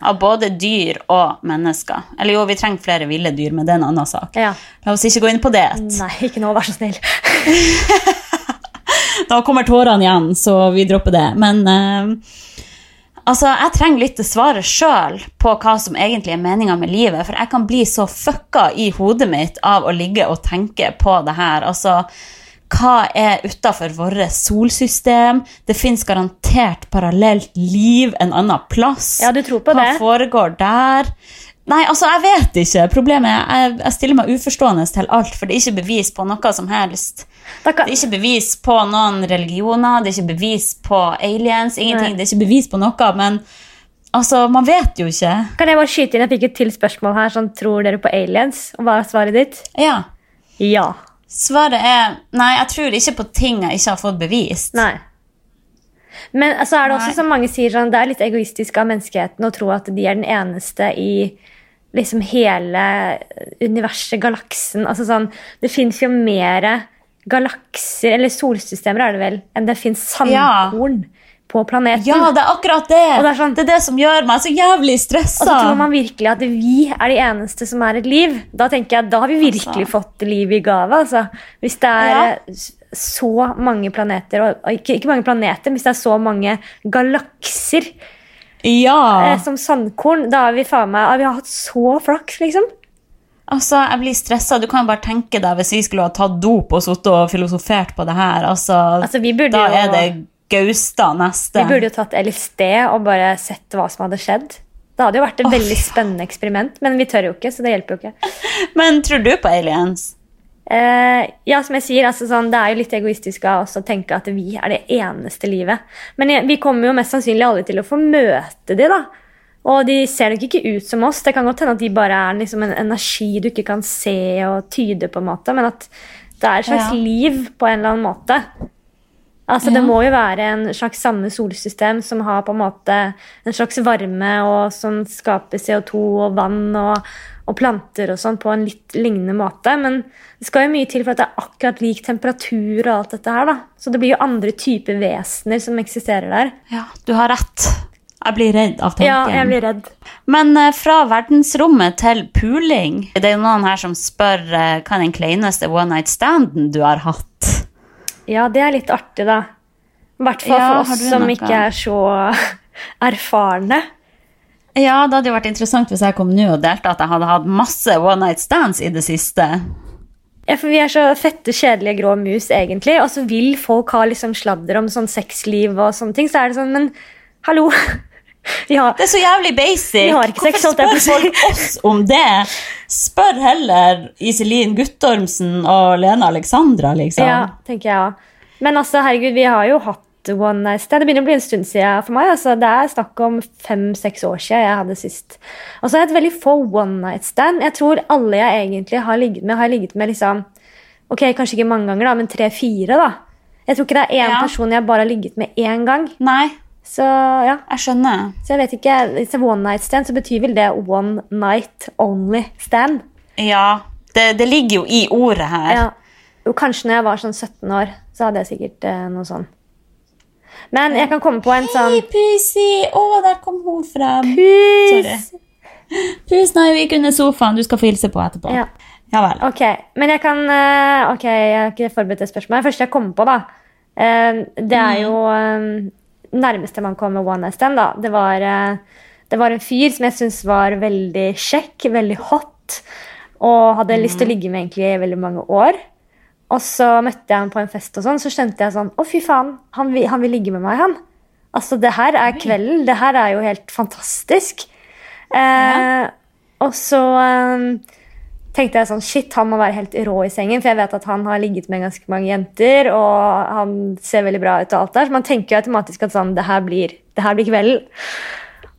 Av både dyr og mennesker. Eller jo, vi trenger flere ville dyr, men det er en annen sak. Ja. La oss ikke gå inn på det. Nei, ikke nå, vær så snill. <laughs> Da kommer tårene igjen, så vi dropper det. Men uh, altså, jeg trenger litt det svaret sjøl på hva som egentlig er meninga med livet. For jeg kan bli så fucka i hodet mitt av å ligge og tenke på det her. Altså, hva er utafor vårt solsystem? Det fins garantert parallelt liv en annen plass. Ja, du tror på hva det? foregår der? Nei, altså, jeg vet ikke. Problemet er jeg, jeg stiller meg uforstående til alt, for det er ikke bevis på noe som helst. Det er ikke bevis på noen religioner, det er ikke bevis på aliens, ingenting. Nei. Det er ikke bevis på noe, men altså, man vet jo ikke. kan jeg bare skyte inn? Jeg fikk et til spørsmål her. Sånn, tror dere på aliens? Og hva er svaret ditt? Ja. Ja. Svaret er nei, jeg tror ikke på ting jeg ikke har fått bevist. Nei. Men så er det også Nei. som mange sier sånn, det er litt egoistisk av menneskeheten å tro at de er den eneste i liksom hele universet, galaksen. Altså sånn, det fins jo mer galakser, eller solsystemer er det vel, enn det fins sandkorn på planeten. Ja, det er akkurat det. Det er sånn- det er det som gjør meg så jævlig stressa. Og så tror man virkelig at vi er de eneste som er et liv. Da tenker jeg, da har vi virkelig Altså. fått liv i gave. Altså. Hvis det er Ja. eh, så mange planeter, og, ikke, ikke mange planeter, men hvis det er så mange galakser Ja. eh, som sandkorn, da har vi faen meg har vi hatt så flaks, liksom. Altså, jeg blir stressa. Du kan jo bare tenke deg hvis vi skulle ha tatt dop og sittet og filosofert på det her. Altså, Altså, vi burde da jo- er det Gaustad neste. Vi burde jo tatt LSD og bare sett hva som hadde skjedd. Det hadde jo vært et oh, veldig spennende eksperiment, men vi tør jo ikke, så det hjelper jo ikke. <laughs> Men tror du på aliens? Uh, ja, som jeg sier, altså sånn, Det er jo litt egoistisk av oss å tenke at vi er det eneste livet. Men vi kommer jo mest sannsynlig alle til å få møte de, da. Og de ser nok ikke ut som oss. Det kan godt hende at de bare er liksom en energi du ikke kan se og tyde, på en måte, men at det er et slags Ja. liv på en eller annen måte. Altså, Det må jo være en slags samme solsystem som har på en måte en slags varme, og som skaper CO2 og vann og, og planter og sånn på en litt lignende måte. Men det skal jo mye til for at det er akkurat lik temperatur og alt dette her. da. Så det blir jo andre typer vesener som eksisterer der. Ja, du har rett. Jeg blir redd av Ja, tanken. jeg blir redd. Men eh, fra verdensrommet til puling Det er jo noen her som spør eh, hva er den kleineste one night standen du har hatt. Ja, det er litt artig, da. I hvert fall Ja, for oss som noe? ikke er så <laughs> erfarne. Ja, det hadde jo vært interessant hvis jeg kom nå og delte at jeg hadde hatt masse one night stands i det siste. Ja, for Vi er så fette, kjedelige grå mus, egentlig. Og så vil folk ha liksom sladder om sånn sexliv og sånne ting. Så er det sånn, men hallo! <laughs> Har, Det er så jævlig basic. Sex, Hvorfor spør folk oss om det? Spør heller Iselin Guttormsen og Lena Alexandra, liksom. ja, tenker jeg også. Men altså, herregud, vi har jo hatt one night stand. Det begynner å bli en stund siden for meg. altså. Det er snakk om fem-seks år siden jeg hadde sist. Og så har jeg et veldig få one night stand. Jeg tror alle jeg egentlig har ligget med, har ligget med liksom Ok, kanskje ikke mange ganger, da, men tre-fire. da. Jeg tror ikke det er én Ja. person jeg bare har ligget med én gang. Nei, Så ja, jeg skjønner. så jeg vet ikke, det er one night stand, så betyr vel det one night only stand. Ja, det, det ligger jo i ordet her. Ja. Jo, kanskje når jeg var sånn 17 år, så hadde jeg sikkert eh, noe sånn. Men jeg kan komme på en sånn Hei, Pussy! Å, der kom hun frem. Pus! Pus, nei, vi gikk under sofaen. Du skal få hilse på etterpå. Ja. Ja vel. Ok, men jeg kan eh, Ok, jeg har ikke forberedt det spørsmålet. Det første jeg kommer på, da, eh, det er jo eh, nærmeste man kom med one night stand, da. Det var, eh, det var en fyr som jeg syns var veldig kjekk, veldig hot, og hadde lyst til å ligge med egentlig i veldig mange år. Og så møtte jeg ham på en fest, og sånn, så skjønte jeg sånn Å, fy faen, han vil, han vil ligge med meg, han. Altså, det her er kvelden. Det her er jo helt fantastisk. Eh, Og så eh, tenkte jeg sånn Shit, han må være helt rå i sengen, for jeg vet at han har ligget med ganske mange jenter, og han ser veldig bra ut og alt der. Så man tenker jo automatisk at sånn Det her blir, det her blir kvelden.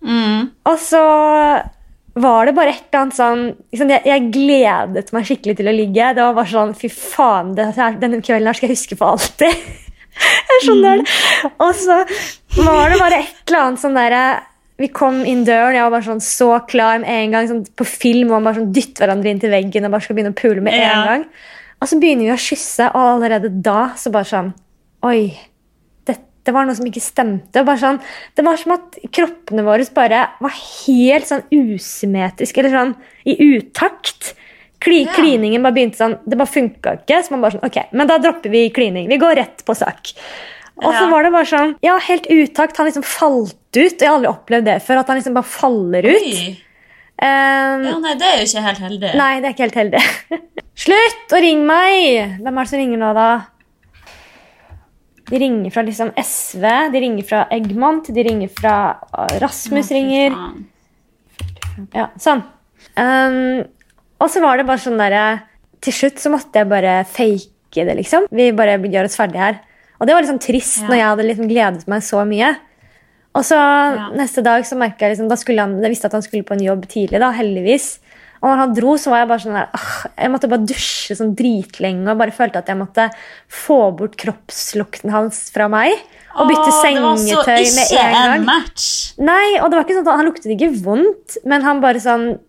Mm. Og så var det bare et eller annet sånn liksom, jeg, jeg gledet meg skikkelig til å ligge. Det var bare sånn Fy faen, det, denne kvelden her skal jeg huske for alltid. <laughs> jeg skjønner det. Og så var det bare et eller annet sånn derre Vi kom inn døren, jeg var bare sånn så klar med en gang. Sånn, på film og man bare sånn dytter hverandre inn til veggen og bare skal begynne å pule med Ja. en gang. Og så begynner vi å kysse, og allerede da så bare sånn Oi. Det var noe som ikke stemte. Sånn, det var som at kroppene våre bare var helt sånn usymmetriske, eller sånn i utakt. Kli, Ja. Kliningen bare begynte sånn, det bare funka ikke. Så man bare sånn, ok, men da dropper vi klining. Vi går rett på sak. Og så var det bare sånn, ja, helt utakt. Han liksom falt ut. og Jeg har aldri opplevd det før, at han liksom bare faller ut. Um, Ja, nei, det er jo ikke helt heldig. Nei, det er ikke helt heldig. <laughs> Slutt å ringe meg! Hvem er det som ringer nå, da? De ringer fra liksom SV, de ringer fra Eggmont, de ringer fra uh, Rasmus ringer. Ja, sånn. Um, og så var det bare sånn derre Til slutt så måtte jeg bare fake det, liksom. Vi bare gjør oss ferdig her. Og det var liksom trist Ja. når jeg hadde liksom gledet meg så mye. Og så neste dag så merket jeg liksom, da han, Jeg visste at han skulle på en jobb tidlig, da, heldigvis. Og når han dro, så var jeg bare sånn der, ah, jeg måtte bare dusje sånn dritlenge og bare følte at jeg måtte få bort kroppslukten hans fra meg. Og bytte Åh, sengetøy med Det var så ikke en gang. en match. Nei, og det var ikke sånn at Han luktet ikke vondt, men han bare sånn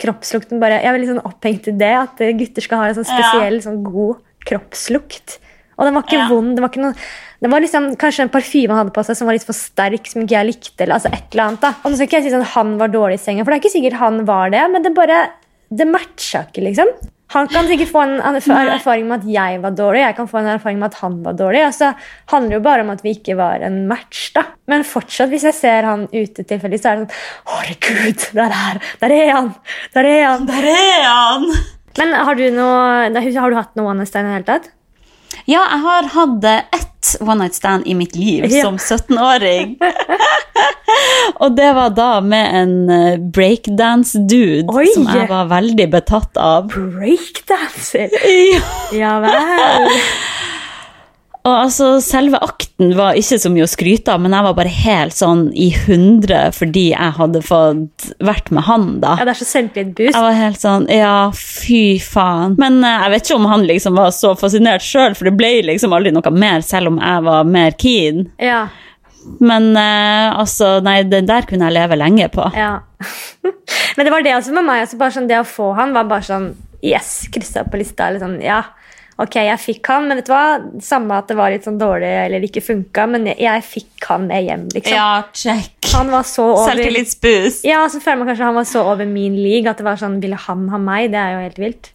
Kroppslukten bare Jeg er veldig sånn opphengt i det, at gutter skal ha en sånn Ja. spesiell, sånn god kroppslukt. Og den var ikke Ja. vond. Det var ikke noe det var liksom kanskje en parfyme han hadde på seg som var litt for sterk, som ikke jeg likte. eller altså et eller annet da. Og nå skal ikke jeg si sånn han var dårlig i senga, for det er ikke sikkert han var det, men det bare Det matcha ikke, liksom. Han kan sikkert få en erfaring med at jeg var dårlig, jeg kan få en erfaring med at han var dårlig. Altså, handler jo bare om at vi ikke var en match, da. Men fortsatt, hvis jeg ser han ute tilfeldig, så er det sånn Herregud, der er, der er han! Der er han! Der er han! Men har du, noe, har du hatt noe one night stand i det hele tatt? Ja, jeg har hatt ett one night stand i mitt liv Ja. som 17-åring. <laughs> og det var da med en eh, breakdance-dude som jeg var veldig betatt av. Breakdanser? <laughs> Ja. Ja vel. Og altså, selve akten var ikke så mye å skryte av, men jeg var bare helt sånn i hundre fordi jeg hadde fått vært med han, da. Ja, det er så selvtillitsboost. Jeg var helt sånn Ja, fy faen. Men uh, jeg vet ikke om han liksom var så fascinert sjøl, for det ble liksom aldri noe mer, selv om jeg var mer keen. Ja, Men uh, altså, nei, den der kunne jeg leve lenge på. ja. <laughs> Men det var det også med meg. Altså bare sånn, det å få han var bare sånn Yes, kryssa på lista. Eller sånn, ja, ok, jeg fikk han, men vet du hva? Samme at det var litt sånn dårlig eller ikke funka, men jeg, jeg fikk han med hjem, liksom. Ja, check. Han var så over Selvtillitsboost. Ja, så føler man kanskje han var så over min league at det var sånn, ville han ha meg? Det er jo helt vilt.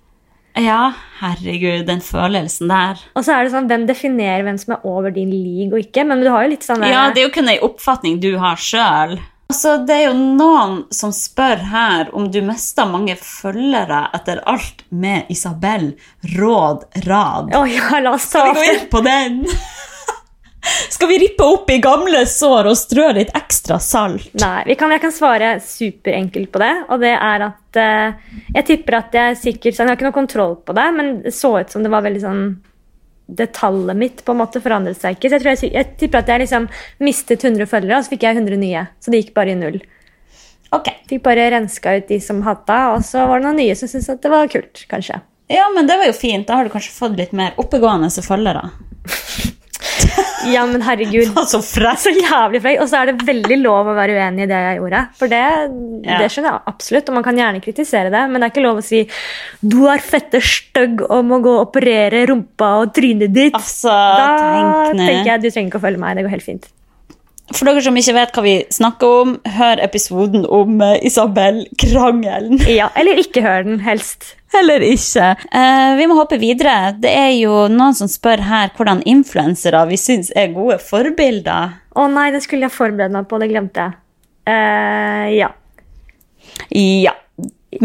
Ja, herregud, den følelsen der. Og så er det sånn, hvem definerer hvem som er over din league og ikke? Men du har jo litt sånn der- Ja, det er jo kun ei oppfatning du har sjøl. Altså, det er jo noen som spør her om du mista mange følgere etter alt med Isabel råd rad. Oh, ja, la oss ta Skal vi gå inn på den? <laughs> Skal vi rippe opp i gamle sår og strø litt ekstra salt? Nei, vi kan, jeg kan svare superenkelt på det. Og det er at uh, Jeg tipper at jeg sikkert Jeg har ikke noe kontroll på det, men det så ut som det var veldig sånn Det tallet mitt på en måte forandret seg ikke. Så jeg, tror jeg, jeg tipper at jeg liksom mistet 100 følgere, og så fikk jeg 100 nye. Så det gikk bare i null. Ok. Fikk bare renska ut de som hata, og så var det noen nye som syntes at det var kult, kanskje. Ja, men det var jo fint. Da har du kanskje fått litt mer oppegående følgere. <laughs> <laughs> Ja, men herregud. Så frekt! Så jævlig frekk. Og så er det veldig lov å være uenig i det jeg gjorde. For det, Ja. det skjønner jeg absolutt, og man kan gjerne kritisere det, men det er ikke lov å si 'du er fette stygg og må gå og operere rumpa og trynet ditt'. Altså, da tenk tenker jeg du trenger ikke å følge meg. Det går helt fint. For dere som ikke vet hva vi snakker om, hør episoden om eh, Isabel-krangelen. Ja, Eller ikke hør den, helst. Eller ikke. Eh, vi må hoppe videre. Det er jo noen som spør her hvordan influensere vi syns er gode forbilder. Å nei, det skulle jeg forberede meg på, det glemte jeg. Eh, ja. Ja.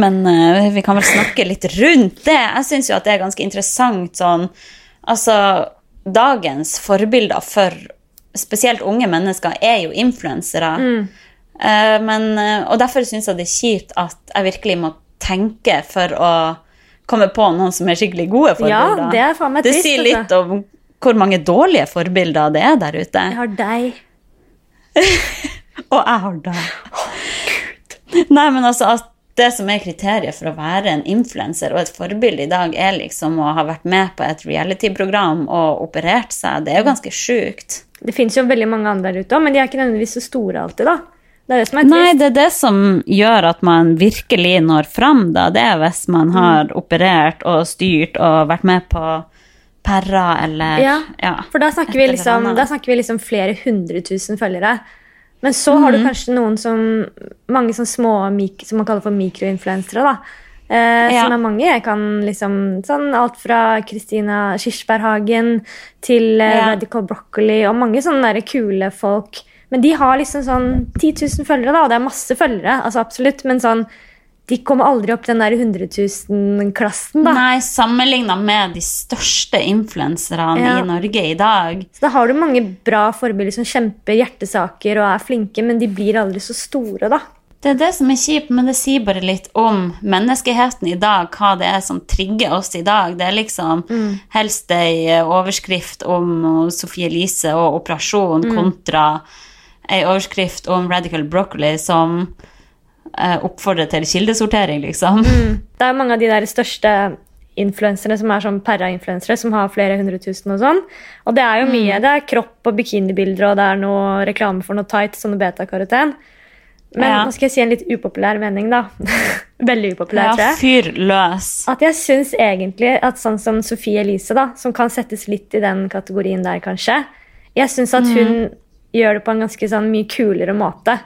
Men eh, vi kan vel snakke litt rundt det. Jeg syns jo at det er ganske interessant sånn Altså, dagens forbilder for spesielt unge mennesker er jo influensere. Mm. men, eh, og derfor syns jeg det er kjipt at jeg virkelig må tenke for å komme på noen som er skikkelig gode Ja, forbilder. det er faen meg Det sier altså. litt om hvor mange dårlige forbilder det er der ute. Jeg har deg. <laughs> Og jeg har deg. Nei, men altså at det som er kriteriet for å være en influenser og et forbilde i dag, er liksom å ha vært med på et reality-program og operert seg. Det er jo ganske sjukt. Det fins jo veldig mange andre der ute òg, men de er ikke nødvendigvis så store alltid, da. Det er det som er Nei, det er det som gjør at man virkelig når fram, da. Det er hvis man har operert og styrt og vært med på perra eller Ja, ja, For da snakker, vi liksom, da snakker vi liksom flere hundre tusen følgere. Men så har Mhm. du kanskje noen som Mange sånn små som man kaller for mikroinfluensere. da. Eh, Ja. Som er mange. Jeg kan liksom sånn Alt fra Kristina Kirsberghagen til eh, Ja. Radical Broccoli og mange sånne der kule folk. Men de har liksom sånn 10 000 følgere, da, og det er masse følgere. altså absolutt, Men sånn de kommer aldri opp den der 100 000-klassen. da. Nei, sammenligna med de største influenserne Ja. i Norge i dag. Så da har du mange bra forbilder som kjemper hjertesaker og er flinke, men de blir aldri så store, da. Det er det som er kjipt, men det sier bare litt om menneskeheten i dag, hva det er som trigger oss i dag. Det er liksom helst ei overskrift om Sofie Elise og operasjon kontra ei overskrift om Radical Broccoli som eh, oppfordrer til kildesortering, liksom. Det er mange av de der største influenserne som er sånn perra-influensere, som har flere hundre tusen og sånn. Og det er jo mye. Det er kropp og bikinibilder, og det er noe reklame for noe tight, sånne betakaroten. Men Ja. nå skal jeg si en litt upopulær mening, da. <laughs> Veldig upopulær, Ja, tror jeg. fyr løs. At jeg syns egentlig at sånn som Sophie Elise, da, som kan settes litt i den kategorien der, kanskje Jeg syns at hun gjør det på en ganske sånn mye kulere måte.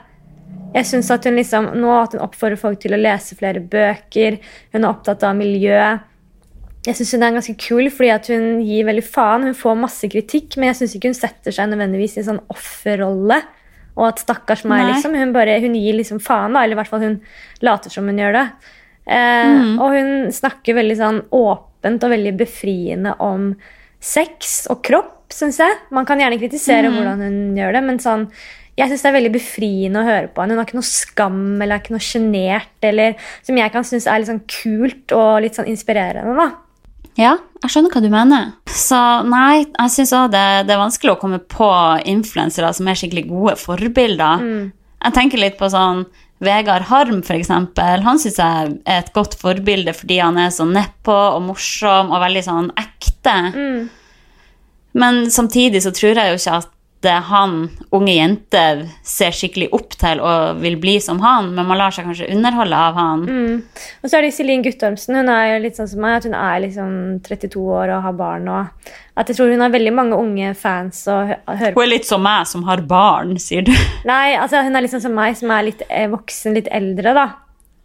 Jeg synes at hun liksom, Nå at hun oppfordrer folk til å lese flere bøker, hun er opptatt av miljø. Jeg syns hun er ganske kul fordi at hun gir veldig faen. Hun får masse kritikk, men jeg syns ikke hun setter seg nødvendigvis i en sånn offerrolle. Og at stakkars meg, liksom. Hun, bare, hun gir liksom faen, da. Eller i hvert fall hun later som hun gjør det. Eh, Og hun snakker veldig sånn åpent og veldig befriende om sex og kropp, syns jeg. Man kan gjerne kritisere Mm. hvordan hun gjør det, men sånn jeg synes det er veldig befriende å høre på henne. Hun har ikke noe skam eller er ikke noe sjenert. Som jeg kan synes er litt sånn kult og litt sånn inspirerende. da. Ja, jeg skjønner hva du mener. Så nei, jeg syns òg det, det er vanskelig å komme på influensere som er skikkelig gode forbilder. Jeg tenker litt på sånn Vegard Harm, eksempel. Han syns jeg er et godt forbilde fordi han er så nedpå og morsom og veldig sånn ekte. Men samtidig så tror jeg jo ikke at han unge jenter ser skikkelig opp til og vil bli som han, men man lar seg kanskje underholde av han. Mm. Og så er det Iselin Guttormsen. Hun er jo litt sånn som meg, at hun er liksom 32 år og har barn. og at Jeg tror hun har veldig mange unge fans og hø. Hun er litt som meg som har barn, sier du. <laughs> Nei, altså hun er litt sånn som meg, som er litt eh, voksen, litt eldre. da.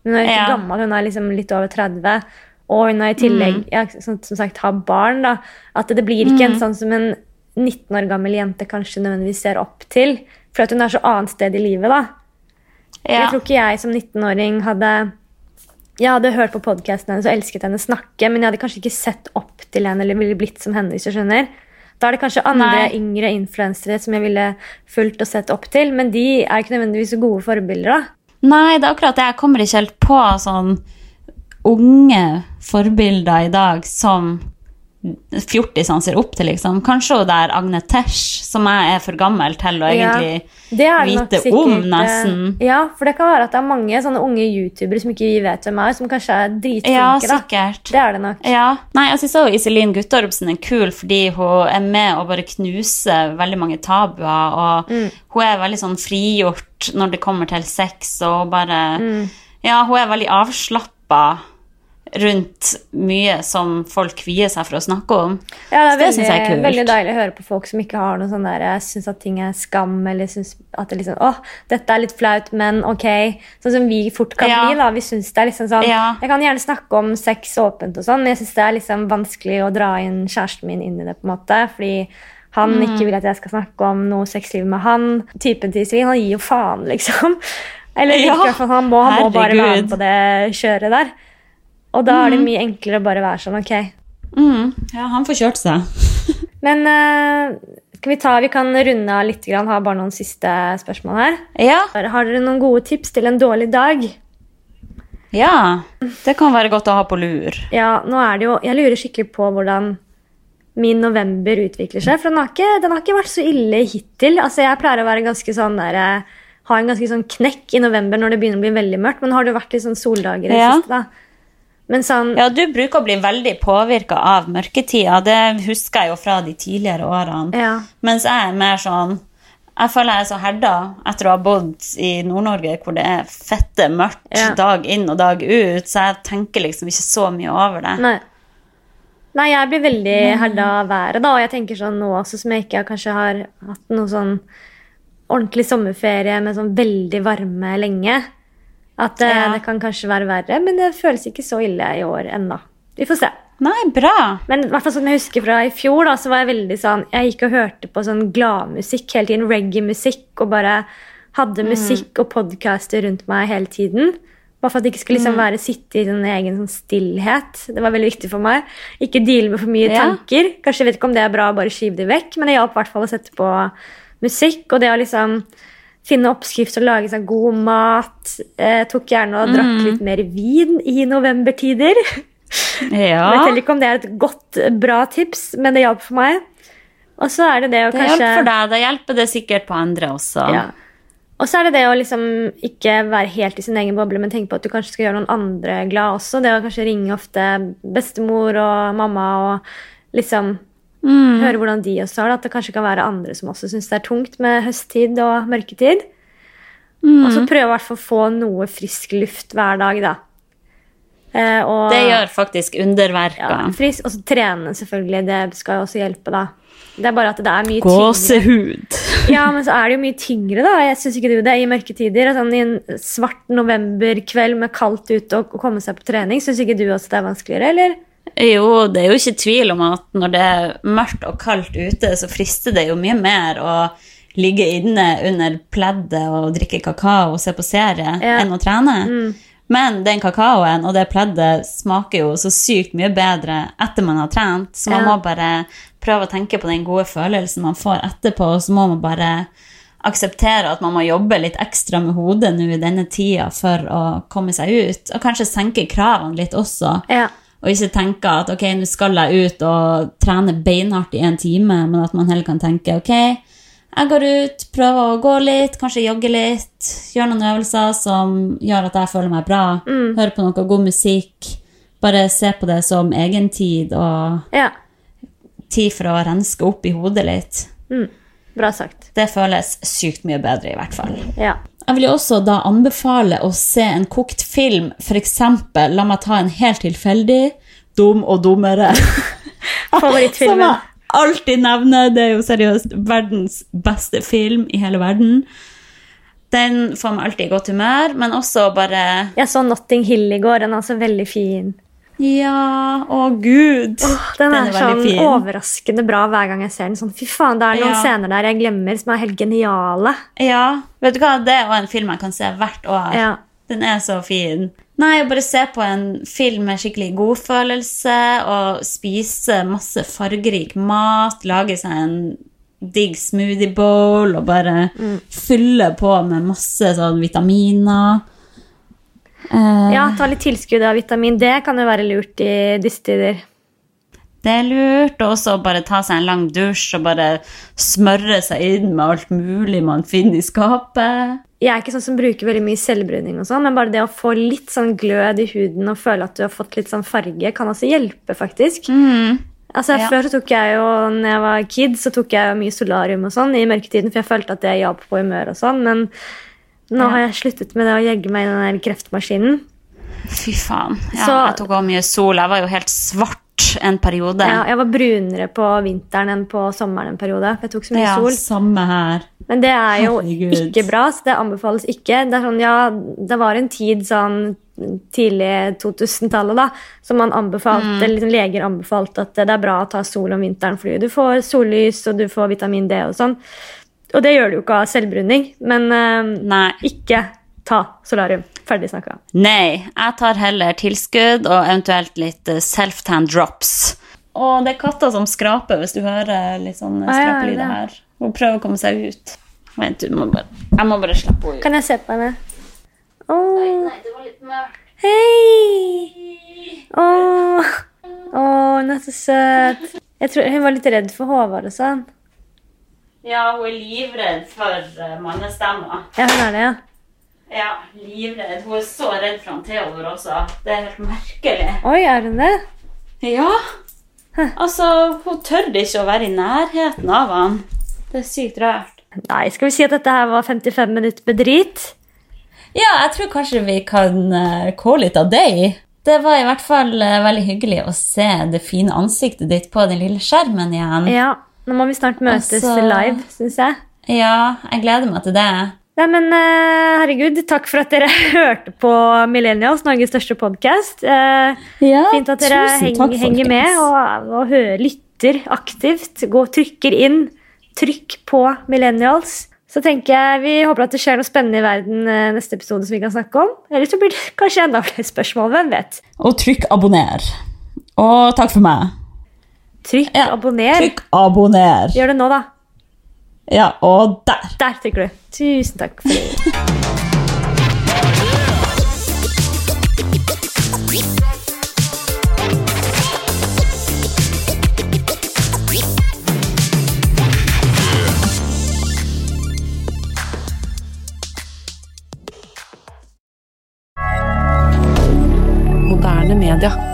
Hun er ikke Ja. gammel, hun er liksom litt over 30. Og hun har i tillegg ja, som, som sagt, har barn. da. At det blir ikke en sånn som en 19 år gammel jente kanskje nødvendigvis ser opp til. For at hun er så annet sted i livet. da. Ja. Jeg tror ikke jeg som 19-åring hadde Jeg hadde hørt på podkasten hennes og elsket henne snakke, men jeg hadde kanskje ikke sett opp til henne eller ville blitt som henne. hvis du skjønner. Da er det kanskje andre Nei. yngre influensere som jeg ville fulgt og sett opp til, men de er ikke nødvendigvis så gode forbilder. da. Nei, det er akkurat det. Jeg kommer ikke helt på sånn unge forbilder i dag som fjortisene ser opp til, liksom. Kanskje hun der Agne Tesh, som jeg er for gammel til å egentlig nok vite sikkert, om, eh, nesten. Ja, for det kan være at det er mange sånne unge youtubere som ikke vi vet hvem er, som kanskje er Ja, dritflinke. da. sikkert. Det er det nok. Ja. Nei, jeg syns også Iselin Guttormsen er kul fordi hun er med å bare knuse veldig mange tabuer, og Mm. hun er veldig sånn frigjort når det kommer til sex, og bare Mm. Ja, hun er veldig avslappa rundt mye som folk kvier seg for å snakke om. Ja, det er veldig, det synes er veldig deilig å høre på folk som ikke har noe sånn der syns at ting er skam, eller syns at det liksom Åh, dette er litt flaut, men ok. Sånn som vi fort kan Ja. bli, da. Vi syns det er liksom sånn Ja. Jeg kan gjerne snakke om sex åpent og sånn, men jeg syns det er liksom vanskelig å dra inn kjæresten min inn i det, på en måte. Fordi han Mm. ikke vil at jeg skal snakke om noe sexliv med han. Typen til Iselin, han gir jo faen, <laughs> liksom. Eller Ja, virker i hvert fall han må, han må bare være med på det kjøret der. Og da er det mye enklere å bare være sånn, ok. Mm. Ja, han får kjørt seg. <laughs> Men eh, vi ta, vi kan runde av litt, grann, ha bare noen siste spørsmål her. Ja. Har dere noen gode tips til en dårlig dag? ja. Det kan være godt å ha på lur. Ja, nå er det jo, Jeg lurer skikkelig på hvordan min november utvikler seg. For den har ikke, den har ikke vært så ille hittil. Altså, Jeg pleier å være ganske sånn der, eh, ha en ganske sånn knekk i november når det begynner å bli veldig mørkt. Men har det vært litt sånn soldager i det Ja. siste? da? Men sånn, Ja, du bruker å bli veldig påvirka av mørketida. Det husker jeg jo fra de tidligere årene. ja. Mens jeg er mer sånn Jeg føler jeg er så herda etter å ha bodd i Nord-Norge, hvor det er fette mørkt Ja. dag inn og dag ut, så jeg tenker liksom ikke så mye over det. Nei. Nei, jeg blir veldig herda av været, da. Og jeg tenker sånn nå også, som jeg ikke kanskje har hatt noe sånn ordentlig sommerferie med sånn veldig varme lenge. At eh, Ja. det kan kanskje være verre, men det føles ikke så ille i år ennå. Vi får se. Nei, bra. Men hvert fall som jeg husker fra i fjor, da, så var jeg veldig sånn Jeg gikk og hørte på sånn gladmusikk hele tiden. Reggae-musikk. Og bare hadde musikk og podcaster rundt meg hele tiden. Bare for at det ikke skulle liksom være sitte i sin egen sånn stillhet. Det var veldig viktig for meg. Ikke deale med for mye Ja. tanker. Kanskje jeg vet ikke om det er bra å bare skyve det vekk, men det hjalp i hvert fall å sette på musikk. Og det å liksom finne oppskrift og lage seg god mat. Eh, tok gjerne og drakk litt mer vin i novembertider. <laughs> Ja. Jeg vet ikke om det er et godt, bra tips, men det hjalp for meg. Og så er det det å Det kanskje hjelper for deg. Da hjelper det sikkert på andre også. Ja. Og så er det det å liksom ikke være helt i sin egen boble, men tenke på at du kanskje skal gjøre noen andre glad også. Det å kanskje ringe ofte bestemor og mamma og liksom Mm. høre hvordan de også har det. At det kanskje kan være andre som også syns det er tungt med høsttid og mørketid. Mm. Og så prøve i hvert fall å få noe frisk luft hver dag, da. Eh, og, Det gjør faktisk underverker. ja, frisk, Og så trene, selvfølgelig. Det skal jo også hjelpe, da. Det er bare at det er mye tyngre. Gåsehud. <laughs> Ja, men så er det jo mye tyngre, da. Jeg syns ikke du det i mørketider. Sånn, I en svart novemberkveld med kaldt ute og og komme seg på trening, syns ikke du også det er vanskeligere, eller? Jo, det er jo ikke tvil om at når det er mørkt og kaldt ute, så frister det jo mye mer å ligge inne under pleddet og drikke kakao og se på serie Ja. enn å trene. Men den kakaoen og det pleddet smaker jo så sykt mye bedre etter man har trent, så man Ja. må bare prøve å tenke på den gode følelsen man får etterpå, og så må man bare akseptere at man må jobbe litt ekstra med hodet nå i denne tida for å komme seg ut, og kanskje senke kravene litt også. Ja. Og ikke tenke at ok, nå skal jeg ut og trene beinhardt i en time, men at man heller kan tenke ok, jeg går ut, prøver å gå litt, kanskje jogge litt, gjør noen øvelser som gjør at jeg føler meg bra, hører på noe god musikk, bare se på det som egen tid og ja. tid for å renske opp i hodet litt. Mm. Bra sagt. Det føles sykt mye bedre, i hvert fall. Ja. Jeg vil jo også da anbefale å se en kokt film. Eksempel, la meg ta en helt tilfeldig, Dum og dummere. <laughs> Som Favorittfilmen. jeg alltid nevner. Det er jo seriøst verdens beste film i hele verden. Den får meg alltid i godt humør, men også bare Jeg så Notting Hill i går. Den er altså veldig fin. Ja, å gud! Den er, sånn fin. overraskende bra hver gang jeg ser den. Sånn, fy faen, Det er noen Ja. scener der jeg glemmer som er helt geniale. Ja, vet du hva? Det er en film jeg kan se hvert år. Ja. Den er så fin. Nei, å bare se på en film med skikkelig godfølelse og spise masse fargerik mat, lage seg en digg smoothie bowl og bare fylle på med masse sånn vitaminer. Eh, ja, ta litt tilskudd av vitamin D kan jo være lurt i disse tider. Det er lurt. Og også bare ta seg en lang dusj og bare smøre seg inn med alt mulig man finner i skapet. Jeg er ikke sånn som bruker veldig mye selvbruning, og sånn, men bare det å få litt sånn glød i huden og føle at du har fått litt sånn farge, kan også hjelpe, faktisk. Altså, Ja. Før så tok jeg jo, når jeg var kid, så tok jeg jo mye solarium og sånn i mørketiden, for jeg følte at det hjalp på humør og sånn, men nå har jeg sluttet med det å jegge meg i den der kreftmaskinen. Fy faen. Ja, Så- jeg tok også mye sol. Jeg var jo helt svart en periode. Ja, jeg var brunere på vinteren enn på sommeren en periode, for jeg tok så mye Ja, sol. samme her. Men det er jo Herregud. ikke bra, så det anbefales ikke. Det sånn, ja, det var en tid sånn tidlig 2000-tallet da, som man anbefalte, Mm. liksom leger anbefalte at det er bra å ta sol om vinteren, fordi du får sollys og du får vitamin D og sånn. Og det gjør du jo ikke av selvbruning, men Nei. ikke ta solarium. Ferdig snakka. Nei, jeg tar heller tilskudd og eventuelt litt eh, self-tan drops. Og det er katta som skraper, hvis du hører litt sånn Ah, ja, det. her. Hun prøver å komme seg ut. Vent, du må bare, jeg må bare slippe henne ut. Kan jeg se på henne? Oh. Nei, det var litt mørkt. hei! Åh, åh, hun er så søt. Jeg tror Hun var litt redd for Håvard og sånn. Ja, hun er livredd for uh, mannestemmer. Ja, hun er det, ja. Ja, livredd. Hun er så redd for han Theodor også. Det er helt merkelig. Oi, er hun det? Ja. Altså, hun tør ikke å være i nærheten av han. Det er sykt rart. Nei, skal vi si at dette her var 55 minutter med drit? Ja, jeg tror kanskje vi kan call it av deg. Det var i hvert fall eh, veldig hyggelig å se det fine ansiktet ditt på den lille skjermen igjen. Ja, nå må vi snart møtes Altså- live, syns jeg. Ja, jeg gleder meg til det. Nei, men eh, herregud, takk for at dere <laughs> hørte på Millennials, Norges største podkast. Ja, fint at dere heng, henger med og, og hører, lytter aktivt. Gå og trykker inn. Trykk på Millennials. Så tenker jeg Vi håper at det skjer noe spennende i verden eh, neste episode som vi kan snakke om. Eller så blir det <laughs> kanskje enda flere spørsmål. Hvem vet? Og trykk abonner. Og takk for meg. Trykk Ja, abonner. Trykk abonner. Gjør det nå, da. Ja, og der. Der trykker du. Tusen takk for det. Moderne media.